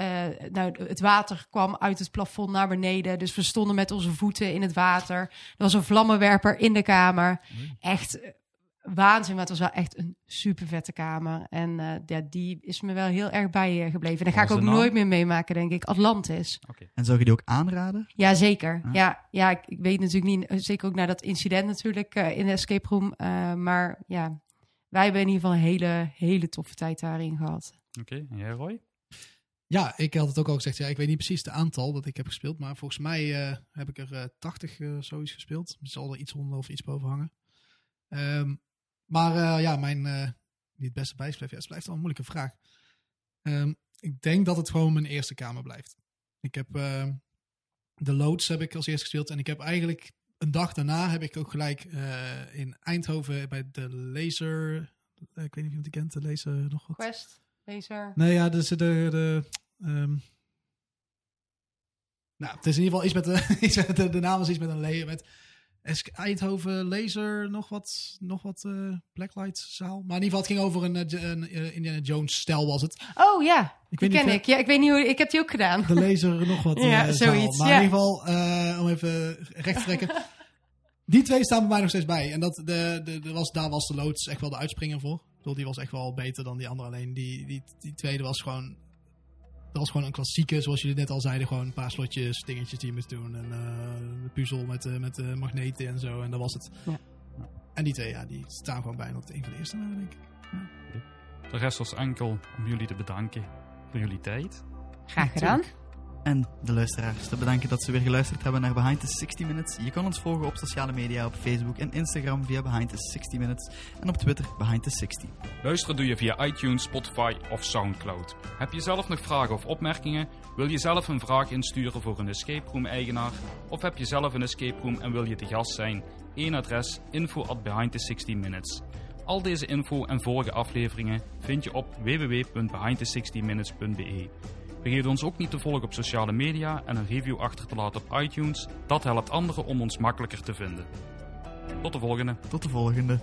nou, het water kwam uit het plafond naar beneden. Dus we stonden met onze voeten in het water. Er was een vlammenwerper in de kamer. Echt waanzin, maar het was wel echt een super vette kamer. En eh, ja, die is me wel heel erg bijgebleven. En dat ga ik ook nooit meer meemaken, denk ik. Atlantis. En zou je die ook aanraden? Ja, zeker. Ja. Ja, ja ik, ik weet natuurlijk niet, zeker ook na dat incident natuurlijk eh, in de escape room. eh, maar ja, wij hebben in ieder geval een hele, hele toffe tijd daarin gehad. Oké, en jij Roy? Ja, ik had het ook al gezegd. Ja, ik weet niet precies het aantal dat ik heb gespeeld. Maar volgens mij eh, heb ik er eh 80 eh, zoiets gespeeld. Er zal er iets onder of iets boven hangen. Ehm, maar eh, ja, mijn eh, niet het beste bijspleef. Ja, het blijft wel een moeilijke vraag. Ehm, ik denk dat het gewoon mijn eerste kamer blijft. Ik heb ehm, de Loods heb ik als eerste gespeeld. En ik heb eigenlijk een dag daarna heb ik ook gelijk eh, in Eindhoven bij de Laser... ik weet niet of iemand die kent, de Laser nog wat. Quest, laser. Nee, ja, dus de... de ehm, nou, het is in ieder geval iets met de, iets met de, de naam is iets met een layer. Met Esk- Eindhoven Laser, nog wat, nog wat eh, Blacklight zaal. Maar in ieder geval, het ging over een, eh, een, eh, Indiana Jones stijl was het. Oh ja, Ik die ken ik. Ja, ik weet niet hoe. Ik heb die ook gedaan. De laser, nog wat Ja, eh, zaal. zoiets, Maar ja. in ieder geval, eh, om even recht te trekken. Die twee staan bij mij nog steeds bij. En dat, de, de, de was, daar was de loods echt wel de uitspringer voor. Ik bedoel, die was echt wel beter dan die andere. Alleen die, die, die tweede was gewoon... Dat was gewoon een klassieke, zoals jullie net al zeiden. Gewoon een paar slotjes, dingetjes die je moest doen. En eh, een puzzel met, eh, met eh, magneten en zo. En dat was het. Ja. En die twee, ja, die staan gewoon bijna op de een van de eerste, denk ik. De rest was enkel om jullie te bedanken voor jullie tijd. Graag gedaan. En de luisteraars te bedanken dat ze weer geluisterd hebben naar Behind the 60 Minutes. Je kan ons volgen op sociale media, op Facebook en Instagram via Behind the 60 Minutes. En op Twitter Behind the 60. Luisteren doe je via iTunes, Spotify of Soundcloud. Heb je zelf nog vragen of opmerkingen? Wil je zelf een vraag insturen voor een escape room eigenaar? Of heb je zelf een escape room en wil je te gast zijn? Eén adres info at behind the 60 minutes. Al deze info en vorige afleveringen vind je op www.behindthe60minutes.be. Vergeet ons ook niet te volgen op sociale media en een review achter te laten op iTunes. Dat helpt anderen om ons makkelijker te vinden. Tot de volgende. Tot de volgende.